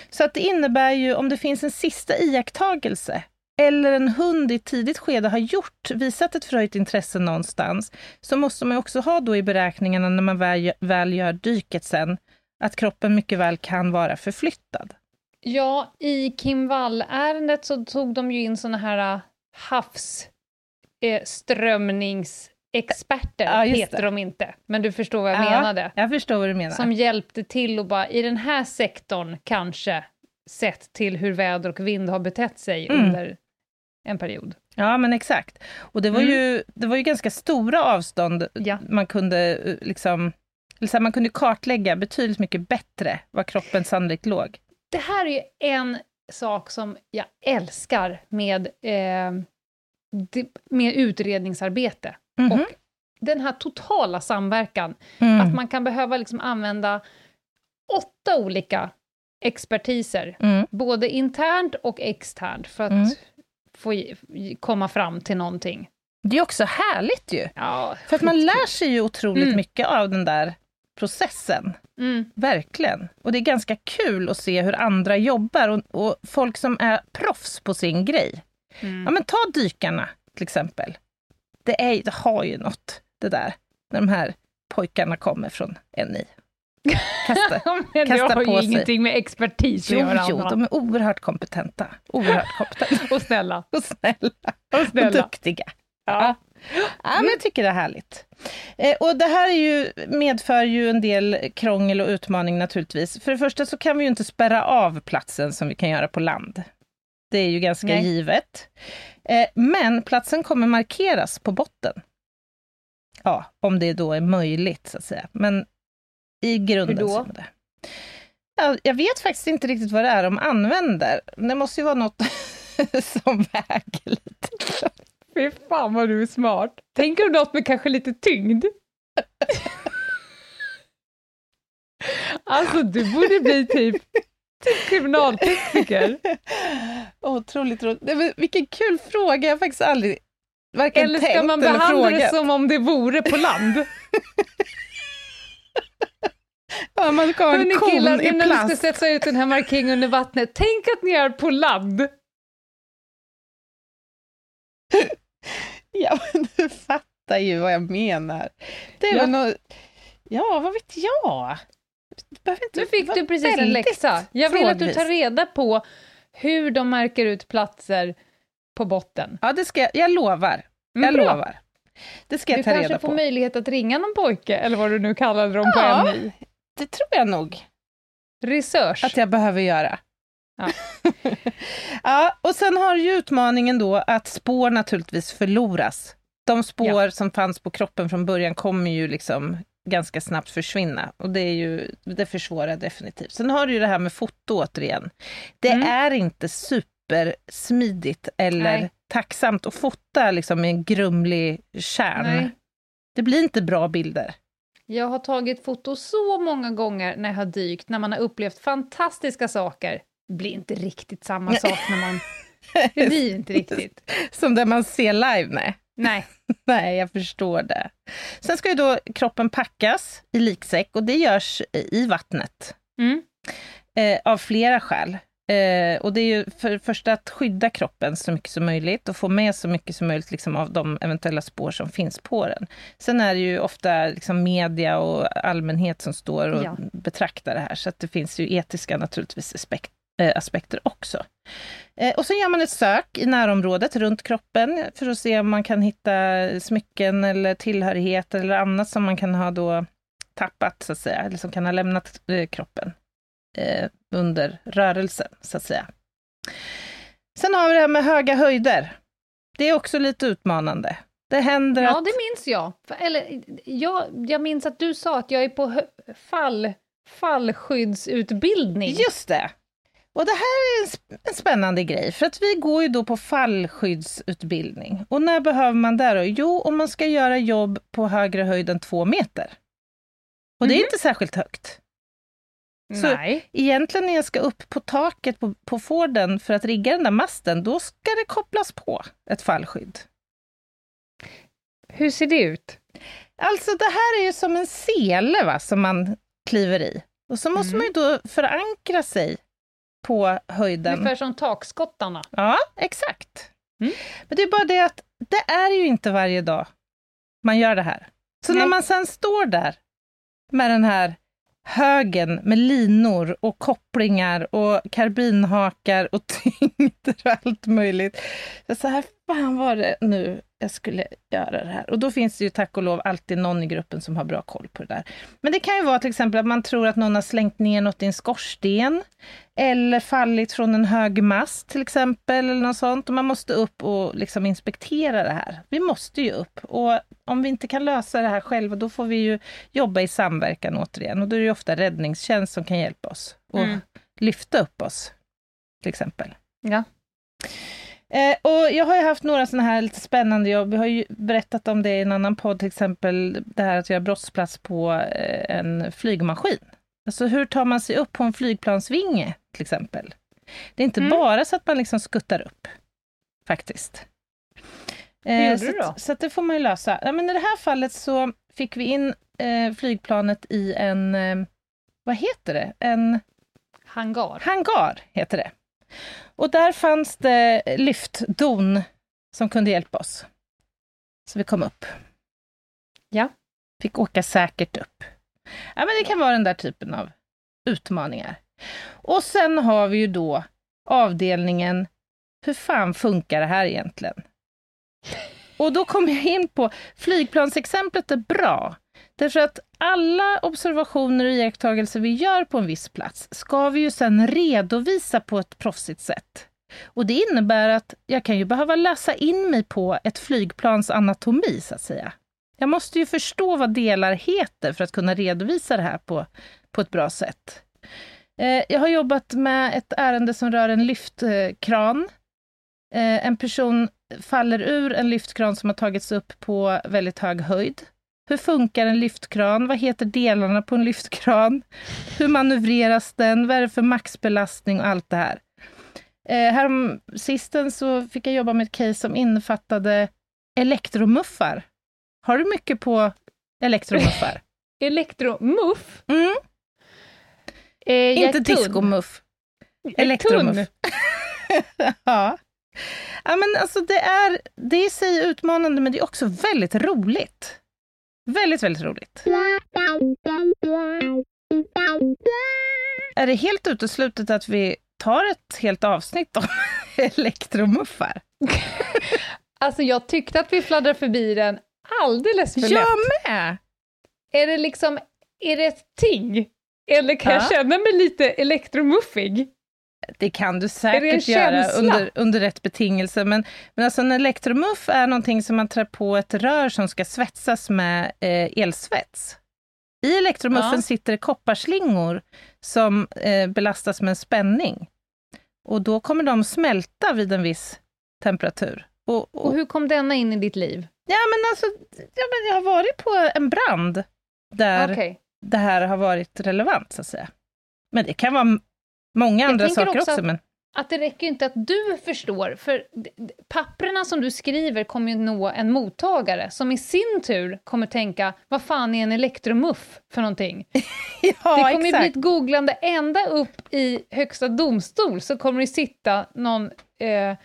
Så att det innebär ju, om det finns en sista iakttagelse eller en hund i ett tidigt skede har gjort, visat ett förhöjt intresse någonstans, så måste man också ha då i beräkningarna när man väl, väl gör dyket sen, att kroppen mycket väl kan vara förflyttad. Ja, i Kim Wall-ärendet så tog de ju in såna här havsströmningsexperter, Ja, heter det. de inte, men du förstår vad jag Ja, menade. Jag förstår vad du menar. Som hjälpte till och bara, i den här sektorn kanske, sett till hur väder och vind har betett sig Mm. under en period. Ja, men exakt. Och det var, Mm. ju, det var ju ganska stora avstånd Ja. man kunde eh, liksom man kunde kartlägga betydligt mycket bättre var kroppen sannolikt låg. Det här är ju en sak som jag älskar med, eh, med utredningsarbete. Mhm. Och den här totala samverkan, Mm. att man kan behöva liksom använda åtta olika expertiser, Mm. både internt och externt, för att Mm. få komma fram till någonting. Det är också härligt ju. Ja, För att man lär sig ju otroligt Mm. mycket av den där processen. Mm. Verkligen. Och det är ganska kul att se hur andra jobbar och, och folk som är proffs på sin grej. Mm. Ja, men ta dykarna till exempel. Det, är, det har ju något, det där, när de här pojkarna kommer från NI. Kasta. *laughs* Men det Kasta har på ju sig. ingenting med expertis att Jo, göra, jo, de är oerhört kompetenta. Oerhört kompetenta *laughs* Och snälla. *laughs* och snälla Och och snälla. duktiga. Ja. Ja, men jag tycker det är härligt. Eh, och det här är ju, medför ju en del krångel och utmaning naturligtvis. För det första så kan vi ju inte spärra av platsen som vi kan göra på land. Det är ju ganska Nej. givet. Eh, men platsen kommer markeras på botten. Ja, om det då är möjligt så att säga. Men i grunden Hur då? det. Ja, jag vet faktiskt inte riktigt vad det är de använder. Det måste ju vara något *laughs* som väger lite. Fy fan vad du är smart. Tänker du något med kanske lite tyngd? *laughs* alltså, du borde bli typ *laughs* kriminaltekniker. *laughs* Otroligt roligt. Nej, Vilken kul fråga, jag har faktiskt aldrig varken Eller tänkt ska man eller behandla det frågat. som om det vore på land? *laughs* Ja, man ska ha en kon killar, i innan vi ska plast. sätta ut den här markeringen under vattnet, tänk att ni är på land. Ja, men du fattar ju vad jag menar. Det är Ja. något... Ja, vad vet jag? Nu fick du precis en läxa. Jag vill att du tar reda på hur de märker ut platser på botten. Ja, det ska jag. Jag lovar. Mm, Jag bra. lovar. Det ska jag Du ta kanske reda får på. möjlighet att ringa någon pojke, eller vad du nu kallade dem Ja. på NI. Det tror jag nog Research. att jag behöver göra. Ja. *laughs* ja, och sen har ju utmaningen då att spår naturligtvis förloras. De spår som fanns på kroppen från början kommer ju liksom ganska snabbt försvinna och det, är ju, det försvårar definitivt. Sen har du ju det här med foto återigen. Det Mm. är inte supersmidigt eller Nej. tacksamt att fota liksom med en grumlig kärn. Nej. Det blir inte bra bilder. Jag har tagit foto så många gånger när jag har dykt, när man har upplevt fantastiska saker. Det blir inte riktigt samma sak när man... *laughs* Det blir inte riktigt. Som det man ser live, nej. Nej. *laughs* Nej, jag förstår det. Sen ska ju då kroppen packas i liksäck och det görs i vattnet Mm. eh, av flera skäl. Eh, och det är ju för det första att skydda kroppen så mycket som möjligt och få med så mycket som möjligt liksom, av de eventuella spår som finns på den. Sen är det ju ofta liksom, media och allmänhet som står och Ja. betraktar det här, så att det finns ju etiska naturligtvis aspekt, eh, aspekter också. Eh, och så gör man ett sök i närområdet runt kroppen för att se om man kan hitta smycken eller tillhörigheter eller annat som man kan ha då tappat, så att säga, eller som kan ha lämnat eh, kroppen eh, under rörelsen, så att säga. Sen har vi det här med höga höjder. Det är också lite utmanande. Det händer Ja, att... det minns jag. Eller, jag. Jag minns att du sa att jag är på fall, fallskyddsutbildning. Just det! Och det här är en, sp- en spännande grej, för att vi går ju då på fallskyddsutbildning. Och när behöver man det då? Jo, om man ska göra jobb på högre höjd än två meter. Och det är Mhm. inte särskilt högt. Så- Nej. Egentligen när jag ska upp på taket på, på Forden för att rigga den där masten, då ska det kopplas på ett fallskydd. Hur ser det ut? Alltså det här är ju som en sele va, som man kliver i. Och så måste Mm. man ju då förankra sig på höjden. Ungefär som takskottarna. Ja, exakt. Mm. Men det är bara det att det är ju inte varje dag man gör det här. Så Nej. när man sen står där med den här högen med linor och kopplingar och karbinhakar och *laughs* tyngder och allt möjligt. Så, här, fan var det nu jag skulle göra det här? Och då finns det ju tack och lov alltid någon i gruppen som har bra koll på det där. Men det kan ju vara till exempel att man tror att någon har slängt ner något i en skorsten eller fallit från en hög mast till exempel, eller något sånt. Och man måste upp och liksom inspektera det här. Vi måste ju upp. Och om vi inte kan lösa det här själva, då får vi ju jobba i samverkan återigen. Och då är det ju ofta räddningstjänst som kan hjälpa oss och Mm. lyfta upp oss, till exempel. Ja. Eh, och jag har ju haft några sådana här lite spännande jobb. Vi har ju berättat om det i en annan podd, till exempel det här att göra brottsplats på eh, en flygmaskin. Alltså hur tar man sig upp på en flygplansvinge till exempel? Det är inte Mm. bara så att man liksom skuttar upp, faktiskt. Hur gjorde så, du då? så det får man ju lösa. Ja, men I det här fallet så fick vi in eh, flygplanet i en, eh, vad heter det? En Hangar. hangar, heter det. Och där fanns det lyftdon som kunde hjälpa oss. Så vi kom upp. Ja. Fick åka säkert upp. Ja, men det kan vara den där typen av utmaningar. Och sen har vi ju då avdelningen, hur fan funkar det här egentligen? Och då kommer jag in på, flygplansexemplet är bra. Därför att alla observationer och iakttagelser vi gör på en viss plats ska vi ju sen redovisa på ett proffsigt sätt. Och det innebär att jag kan ju behöva läsa in mig på ett flygplans anatomi, så att säga. Jag måste ju förstå vad delar heter för att kunna redovisa det här på, på ett bra sätt. Eh, jag har jobbat med ett ärende som rör en lyftkran. Eh, en person faller ur en lyftkran som har tagits upp på väldigt hög höjd. Hur funkar en lyftkran? Vad heter delarna på en lyftkran? Hur manövreras den? Vad är det för maxbelastning och allt det här? Eh, härom sisten så fick jag jobba med ett case som innefattade elektromuffar. Har du mycket på elektromuffar? *laughs* Elektromuff. Mm, Eh, inte diskomuff. Är Elektromuff. *laughs* ja. ja, men alltså det är, det är i sig utmanande, men det är också väldigt roligt. Väldigt, väldigt roligt. Är det helt uteslutet att vi tar ett helt avsnitt om *laughs* elektromuffar? Alltså jag tyckte att vi fladdrade förbi den alldeles för lätt. Jag med! Är det liksom, är det ett ting? Eller kan jag Ja. känna mig lite elektromuffig? Det kan du säkert göra under, under rätt betingelser. Men, men alltså en elektromuff är någonting som man trär på ett rör som ska svetsas med eh, elsvets. I elektromuffen Ja. sitter kopparslingor som eh, belastas med en spänning. Och då kommer de smälta vid en viss temperatur. Och, och, Och hur kom denna in i ditt liv? ja, men alltså, ja, men jag har varit på en brand där Okej. det här har varit relevant, så att säga. Men det kan vara många andra saker också också. att- men... Att det räcker ju inte att du förstår, för papperna som du skriver kommer ju nå en mottagare som i sin tur kommer tänka, vad fan är en elektromuff för någonting? *laughs* Ja, det kommer ju exakt. bli ett googlande ända upp i högsta domstol, så kommer det sitta någon eh,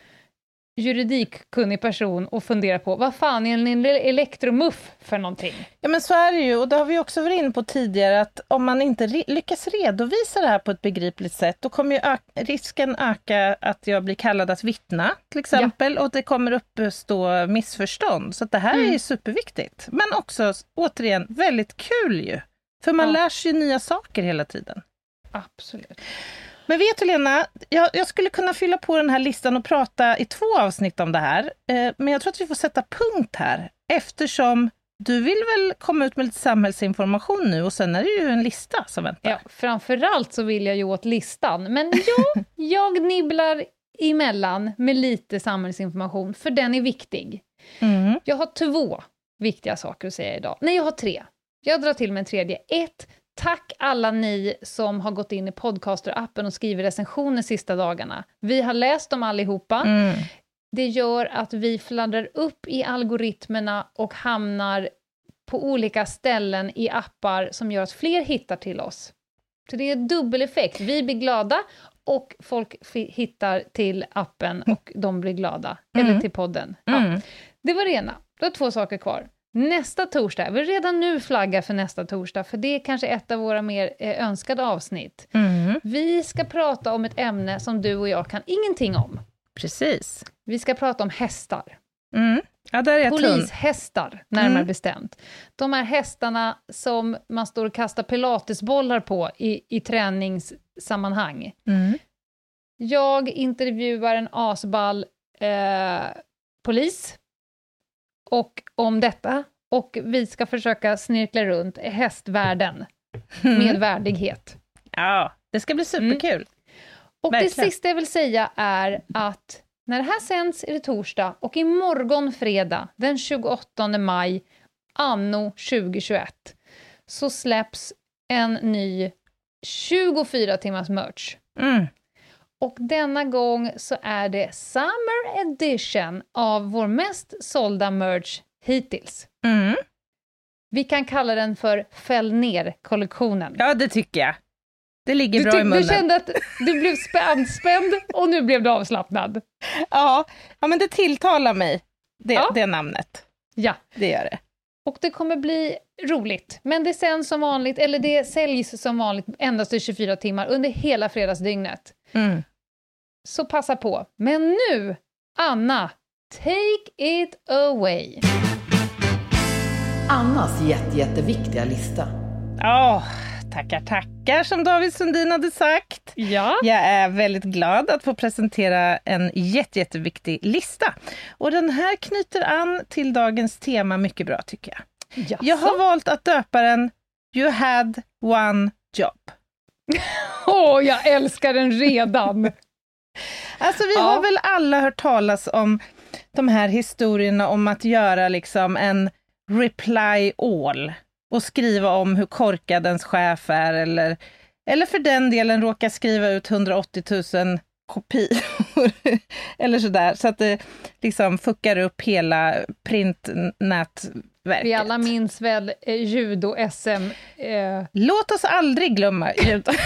juridikkunnig person och fundera på, vad fan är en ele- elektromuff för någonting? Ja, men så är det ju. Och det har vi också varit inne på tidigare, att om man inte re- lyckas redovisa det här på ett begripligt sätt, då kommer ju risken öka att jag blir kallad att vittna, till exempel, och det kommer uppstå missförstånd. Så det här är Mm. ju superviktigt. Men också, återigen, väldigt kul ju. För man Ja. lär sig nya saker hela tiden. Absolut. Men vet du Lena, jag, jag skulle kunna fylla på den här listan och prata i två avsnitt om det här. Eh, men jag tror att vi får sätta punkt här, eftersom du vill väl komma ut med lite samhällsinformation nu och sen är det ju en lista som väntar. Ja, framförallt så vill jag ju åt listan, men ja, *laughs* jag nibblar emellan med lite samhällsinformation, för den är viktig. Mm. Jag har två viktiga saker att säga idag. Nej, jag har tre. Jag drar till med en tredje. Ett, tack alla ni som har gått in i Podcaster-appen och skrivit recensioner sista dagarna. Vi har läst dem allihopa. Mm. Det gör att vi fladdrar upp i algoritmerna och hamnar på olika ställen i appar som gör att fler hittar till oss. Så det är dubbel effekt. Vi blir glada och folk hittar till appen och de blir glada. Mm. Eller till podden. Ja. Mm. Det var det ena. Då har två saker kvar. Nästa torsdag, jag vill redan nu flagga för nästa torsdag, för det är kanske ett av våra mer eh, önskade avsnitt. Mm. Vi ska prata om ett ämne som du och jag kan ingenting om. Precis. Vi ska prata om hästar. Mm. Ja, jag tunn. Polishästar, närmare Mm. bestämt. De här hästarna som man står och kastar pilatesbollar på i, i träningssammanhang. Mm. Jag intervjuar en asball eh, polis och om detta och vi ska försöka snirkla runt hästvärlden Mm. med värdighet. Ja, det ska bli superkul. Och det Verkligen. sista jag vill säga är att när det här sänds är det torsdag och imorgon fredag den 28 maj anno 2021 så släpps en ny 24 timmars merch. Mm. Och denna gång så är det Summer Edition av vår mest sålda merch hittills. Mm. Vi kan kalla den för Fäll ner-kollektionen. Ja, det tycker jag. Det ligger Du, bra i munnen. du kände att du blev spänd, spänd och nu blev du avslappnad. ja. ja, men det tilltalar mig, det, Ja. det namnet. Ja, Det gör det. och det kommer bli roligt. Men det sänds som vanligt, eller det säljs som vanligt endast i 24 timmar under hela fredagsdygnet. Mm. Så passa på. Men nu, Anna, take it away. Annas jätte, jätteviktiga lista. Åh, tackar, tackar, som David Sundin hade sagt. Ja. Jag är väldigt glad att få presentera en jätte, jätteviktig lista. Och den här knyter an till dagens tema mycket bra, tycker jag. Jaså? Jag har valt att döpa den You had one job. *laughs* Åh, jag älskar den redan! Alltså vi Ja. har väl alla hört talas om de här historierna om att göra liksom en reply all och skriva om hur korkad ens chef är eller, eller för den delen råka skriva ut 180 000 kopior *laughs* eller sådär så att det liksom fuckar upp hela printnätverket. Vi alla minns väl eh, judo-SM. Eh, Låt oss aldrig glömma judo. *laughs*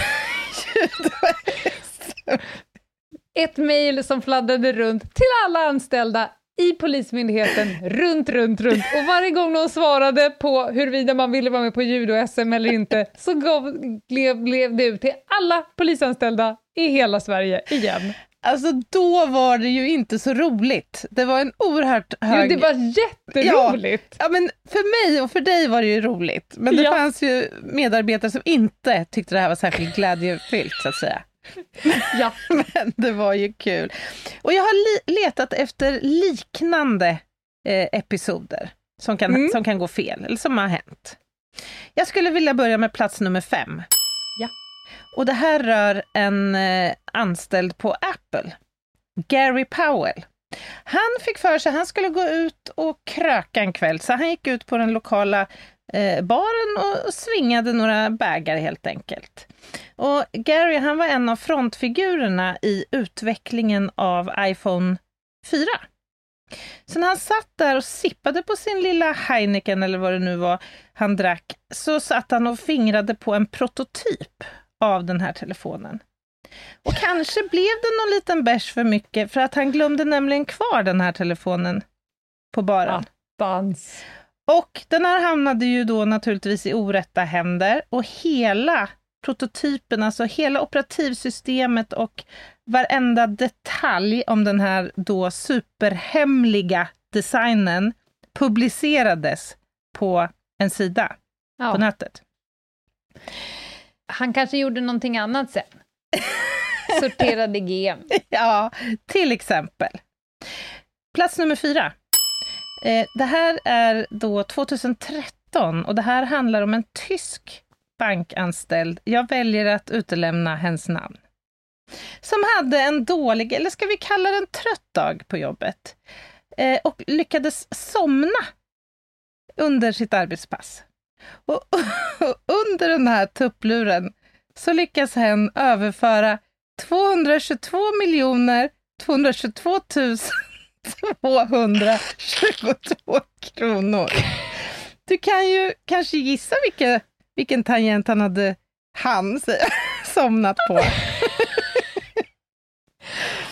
ett mejl som fladdrade runt till alla anställda i Polismyndigheten, runt, runt, runt. Och varje gång de svarade på huruvida man ville vara med på judo-SM eller inte, så gav, blev, blev det ut till alla polisanställda i hela Sverige igen. Alltså då var det ju inte så roligt. Det var en oerhört Jo, hög... det var jätteroligt! Ja, men för mig och för dig var det ju roligt. Men det Ja. fanns ju medarbetare som inte tyckte det här var särskilt glädjefyllt, så att säga. *laughs* Ja. *laughs* Men det var ju kul. Och jag har letat efter liknande eh, episoder som kan, Mm. som kan gå fel, eller som har hänt. Jag skulle vilja börja med plats nummer fem. Ja. Och det här rör en eh, anställd på Apple, Gary Powell. Han fick för sig, att han skulle gå ut och kröka en kväll, så han gick ut på den lokala eh, baren och, och svingade några bägare helt enkelt. Och Gary, han var en av frontfigurerna i utvecklingen av iPhone 4. Så när han satt där och sippade på sin lilla Heineken eller vad det nu var han drack, så satt han och fingrade på en prototyp av den här telefonen. Och kanske blev det någon liten bärs för mycket, för att han glömde nämligen kvar den här telefonen på baren. Dans. Och den här hamnade ju då naturligtvis i orätta händer och hela prototypen, alltså hela operativsystemet och varenda detalj om den här då superhemliga designen publicerades på en sida på Ja. nätet. Han kanske gjorde någonting annat sen. *laughs* Sorterade GM. Ja, till exempel. Plats nummer fyra. Eh, det här är då 2013 och det här handlar om en tysk bankanställd. Jag väljer att utelämna hens namn. Som hade en dålig, eller ska vi kalla det en trött dag på jobbet. Eh, och lyckades somna under sitt arbetspass. Och, och *laughs* under den här tuppluren så lyckas hen överföra 222 miljoner 222 222 kronor. Du kan ju kanske gissa vilka, vilken tangent han hade han *laughs* somnat på.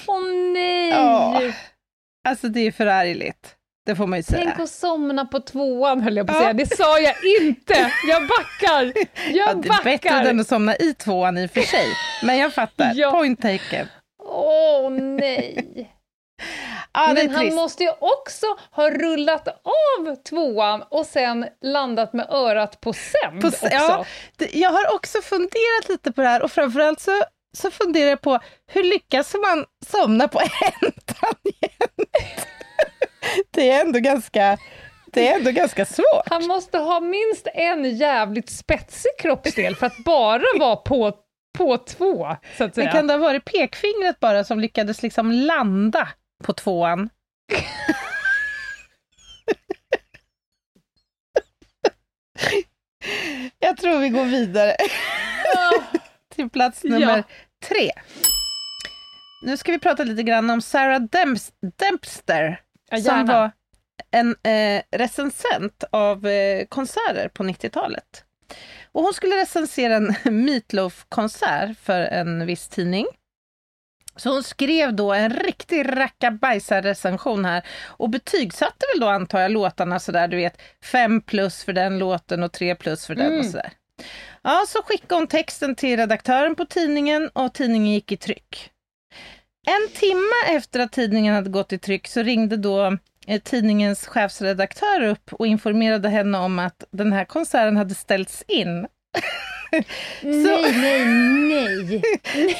Åh nej! Ja. Alltså det är förargligt. Det får man ju säga. Tänk att somna på tvåan höll jag på att Ja. säga. Det sa jag inte! Jag backar! *laughs* Jag Ja, det är bättre backar! än att somna i tvåan i och för sig. Men jag fattar. *laughs* Ja. Point taken. Åh nej! *laughs* Ja, det är Men han trist. måste ju också ha rullat av tvåan och sen landat med örat på sämd också. ja, jag har också funderat lite på det här och framförallt så, så funderar jag på hur lyckas man somna på en tangent? *laughs* Det är ändå ganska, det är ändå ganska svårt. Han måste ha minst en jävligt spetsig kroppsdel för att bara vara på, på två, så att säga. Men kan det ha varit pekfingret bara som lyckades liksom landa på tvåan? *laughs* Jag tror vi går vidare. *laughs* Till plats nummer Ja. tre. Nu ska vi prata lite grann om Sarah Demps- Dempster, Ja, som var en eh, recensent av eh, konserter på 90-talet. Och hon skulle recensera en *laughs* Meatloaf-konsert för en viss tidning. Så hon skrev då en riktig rackabajsar-recension här och betygsatte väl då antar jag låtarna sådär, du vet, fem plus för den låten och tre plus för den och Mm. sådär. Ja, så skickade hon texten till redaktören på tidningen och tidningen gick i tryck. En timme efter att tidningen hade gått i tryck så ringde då eh, tidningens chefsredaktör upp och informerade henne om att den här konserten hade ställts in. *laughs* Nej, nej, nej. *laughs*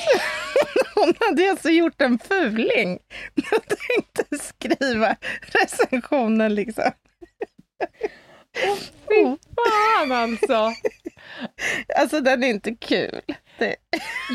Hon hade alltså gjort en fuling. Jag tänkte skriva recensionen liksom. Fy fan alltså. Alltså den är inte kul. Det,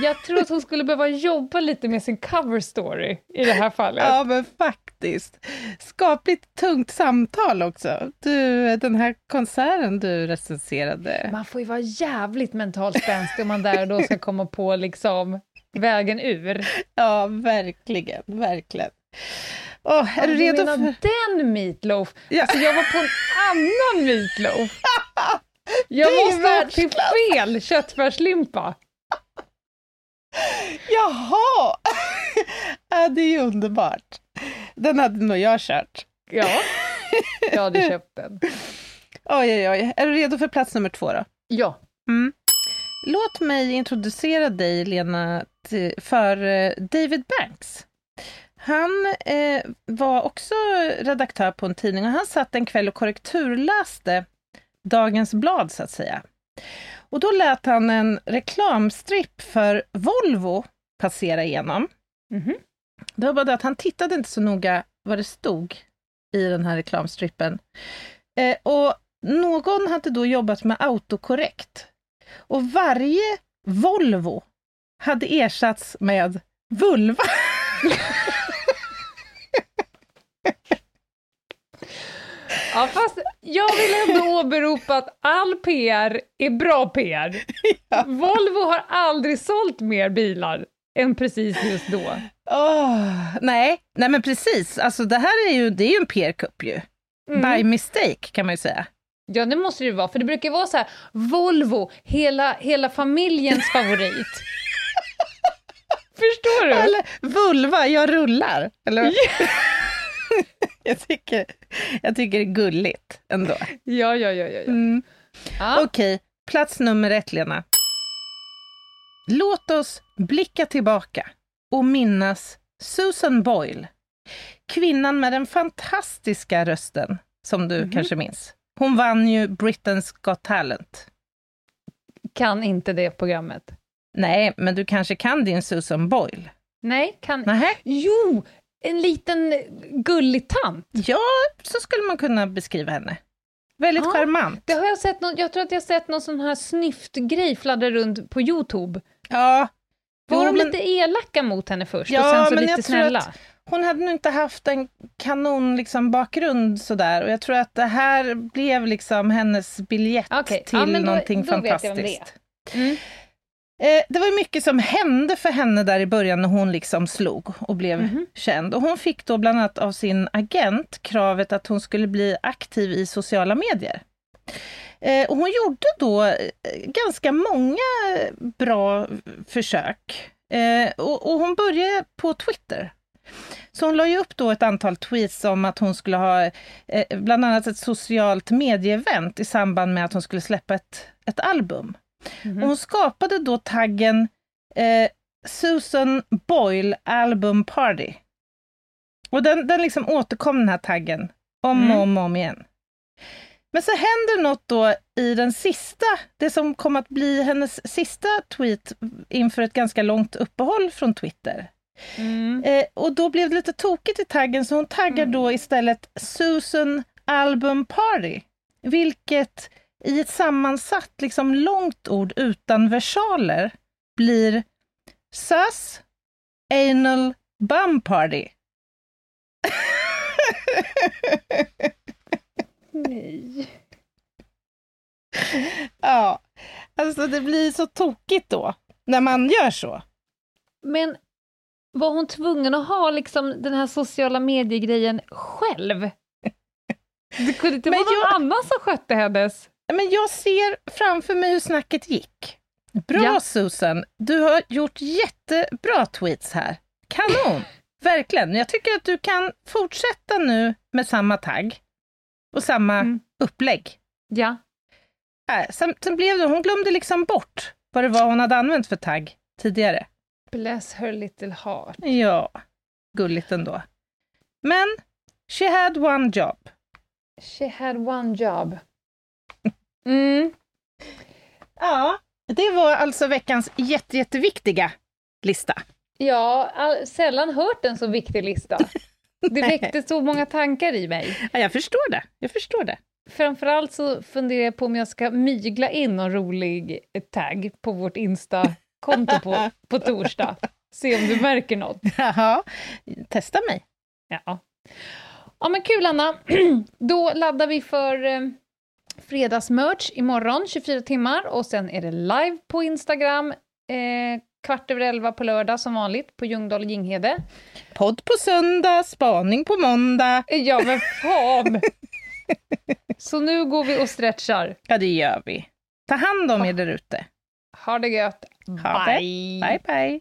Jag tror att hon skulle behöva jobba lite med sin cover story i det här fallet. ja men faktiskt. Skapligt tungt samtal också. Du, den här konserten du recenserade. Man får ju vara jävligt mentalt spänstig om man där och då ska komma på liksom vägen ur. Ja, verkligen, verkligen. Åh, är du Ja, redo menar för... den Meatloaf? Ja. Alltså jag var på en annan Meatloaf. *laughs* Jag måste ha till fel köttfärslimpa. Jaha! *laughs* ja, det är ju underbart. Den hade nog jag kört. Ja, jag hade *laughs* köpt den. Oj, oj, oj. Är du redo för plats nummer två då? Ja. Mm. Låt mig introducera dig, Lena, för eh, David Banks. Han eh, var också redaktör på en tidning och han satt en kväll och korrekturläste Dagens Blad, så att säga. Och då lät han en reklamstripp för Volvo passera igenom. Mhm. Det var bara det att han tittade inte så noga vad det stod i den här reklamstrippen. Eh, och någon hade då jobbat med autokorrekt. Och varje Volvo hade ersatts med vulva. *laughs* Ja, fast jag vill ändå åberopa att all PR är bra PR. Volvo har aldrig sålt mer bilar än precis just då. Åh, nej, nej men precis. Alltså det här är ju, det är ju en PR-kupp ju. Mm. By mistake kan man ju säga. Ja, det måste det ju vara, för det brukar vara så här, Volvo, hela, hela familjens favorit. Förstår du? Eller vulva, jag rullar. Eller? *laughs* jag, tycker, jag tycker det är gulligt ändå. Ja, ja, ja, ja. ja. Mm. ja. Okej, plats nummer ett, Lena. Låt oss blicka tillbaka och minnas Susan Boyle. Kvinnan med den fantastiska rösten, som du Mhm. kanske minns. Hon vann ju Britain's Got Talent. Kan inte det programmet. Nej, men du kanske kan din Susan Boyle? Nej, kan... Nähä? Jo, en liten gullig tant. Ja, så skulle man kunna beskriva henne. Väldigt Ja. charmant. Det har jag sett någon, jag tror att jag har sett någon sån här snyftgrej fladdra runt på Youtube. Ja, Var Jo, de men- lite elaka mot henne först Ja, och sen så men lite jag tror snälla? att- hon hade nog inte haft en kanon liksom, bakgrund sådär och jag tror att det här blev liksom hennes biljett Okej, till ja, då- någonting då vet jag vem det är. fantastiskt. Mm. Eh, det var mycket som hände för henne där i början när hon liksom slog och blev Mhm. känd. Och hon fick då bland annat av sin agent kravet att hon skulle bli aktiv i sociala medier. Eh, och hon gjorde då eh, ganska många bra försök. Eh, och, och hon började på Twitter. Så hon la ju upp då ett antal tweets om att hon skulle ha eh, bland annat ett socialt medieevent i samband med att hon skulle släppa ett, ett album. Mhm. Och hon skapade då taggen eh, Susan Boyle Album Party. Och den, den liksom återkom den här taggen om Mm. och om, och om igen. Men så händer något då i den sista, det som kom att bli hennes sista tweet inför ett ganska långt uppehåll från Twitter. Mm. Eh, och då blev det lite tokigt i taggen, så hon taggar Mm. då istället Susan Album Party. Vilket i ett sammansatt, liksom långt ord utan versaler blir Sus Anal Bum Party. Nej. ja, alltså det blir så tokigt då. när man gör så. Men var hon tvungen att ha liksom den här sociala mediegrejen själv? Det kunde inte vara någon jag- annan som skötte hennes. Men jag ser framför mig hur snacket gick. Bra Ja. Susan, du har gjort jättebra tweets här. Kanon! *laughs* Verkligen. Jag tycker att du kan fortsätta nu med samma tagg och samma Mm. upplägg. Ja. Äh, sen, sen blev det, hon glömde liksom bort vad det var hon hade använt för tagg tidigare. Bless her little heart. Ja, gulligt ändå. Men she had one job. She had one job. Mm. Ja, det var alltså veckans jätte, jätteviktiga lista. Ja, all, sällan hört en så viktig lista. *laughs* Det väckte så många tankar i mig. Ja, jag förstår det. Jag förstår det. Framförallt så funderar jag på om jag ska mygla in någon rolig tagg på vårt Insta-konto på, *laughs* på torsdag. Se om du märker något. Jaha, testa mig. Ja. ja, men kul Anna. *clears throat* Då laddar vi för eh, fredagsmerch imorgon, 24 timmar, och sen är det live på Instagram eh, kvart över elva på lördag som vanligt på Ljungdahl och Ginghede. Podd på söndag, spaning på måndag. Ja, men fan! *laughs* Så nu går vi och stretchar. Ja, det gör vi. Ta hand om er där ute. Ha det gött. Ha det. Bye! Bye,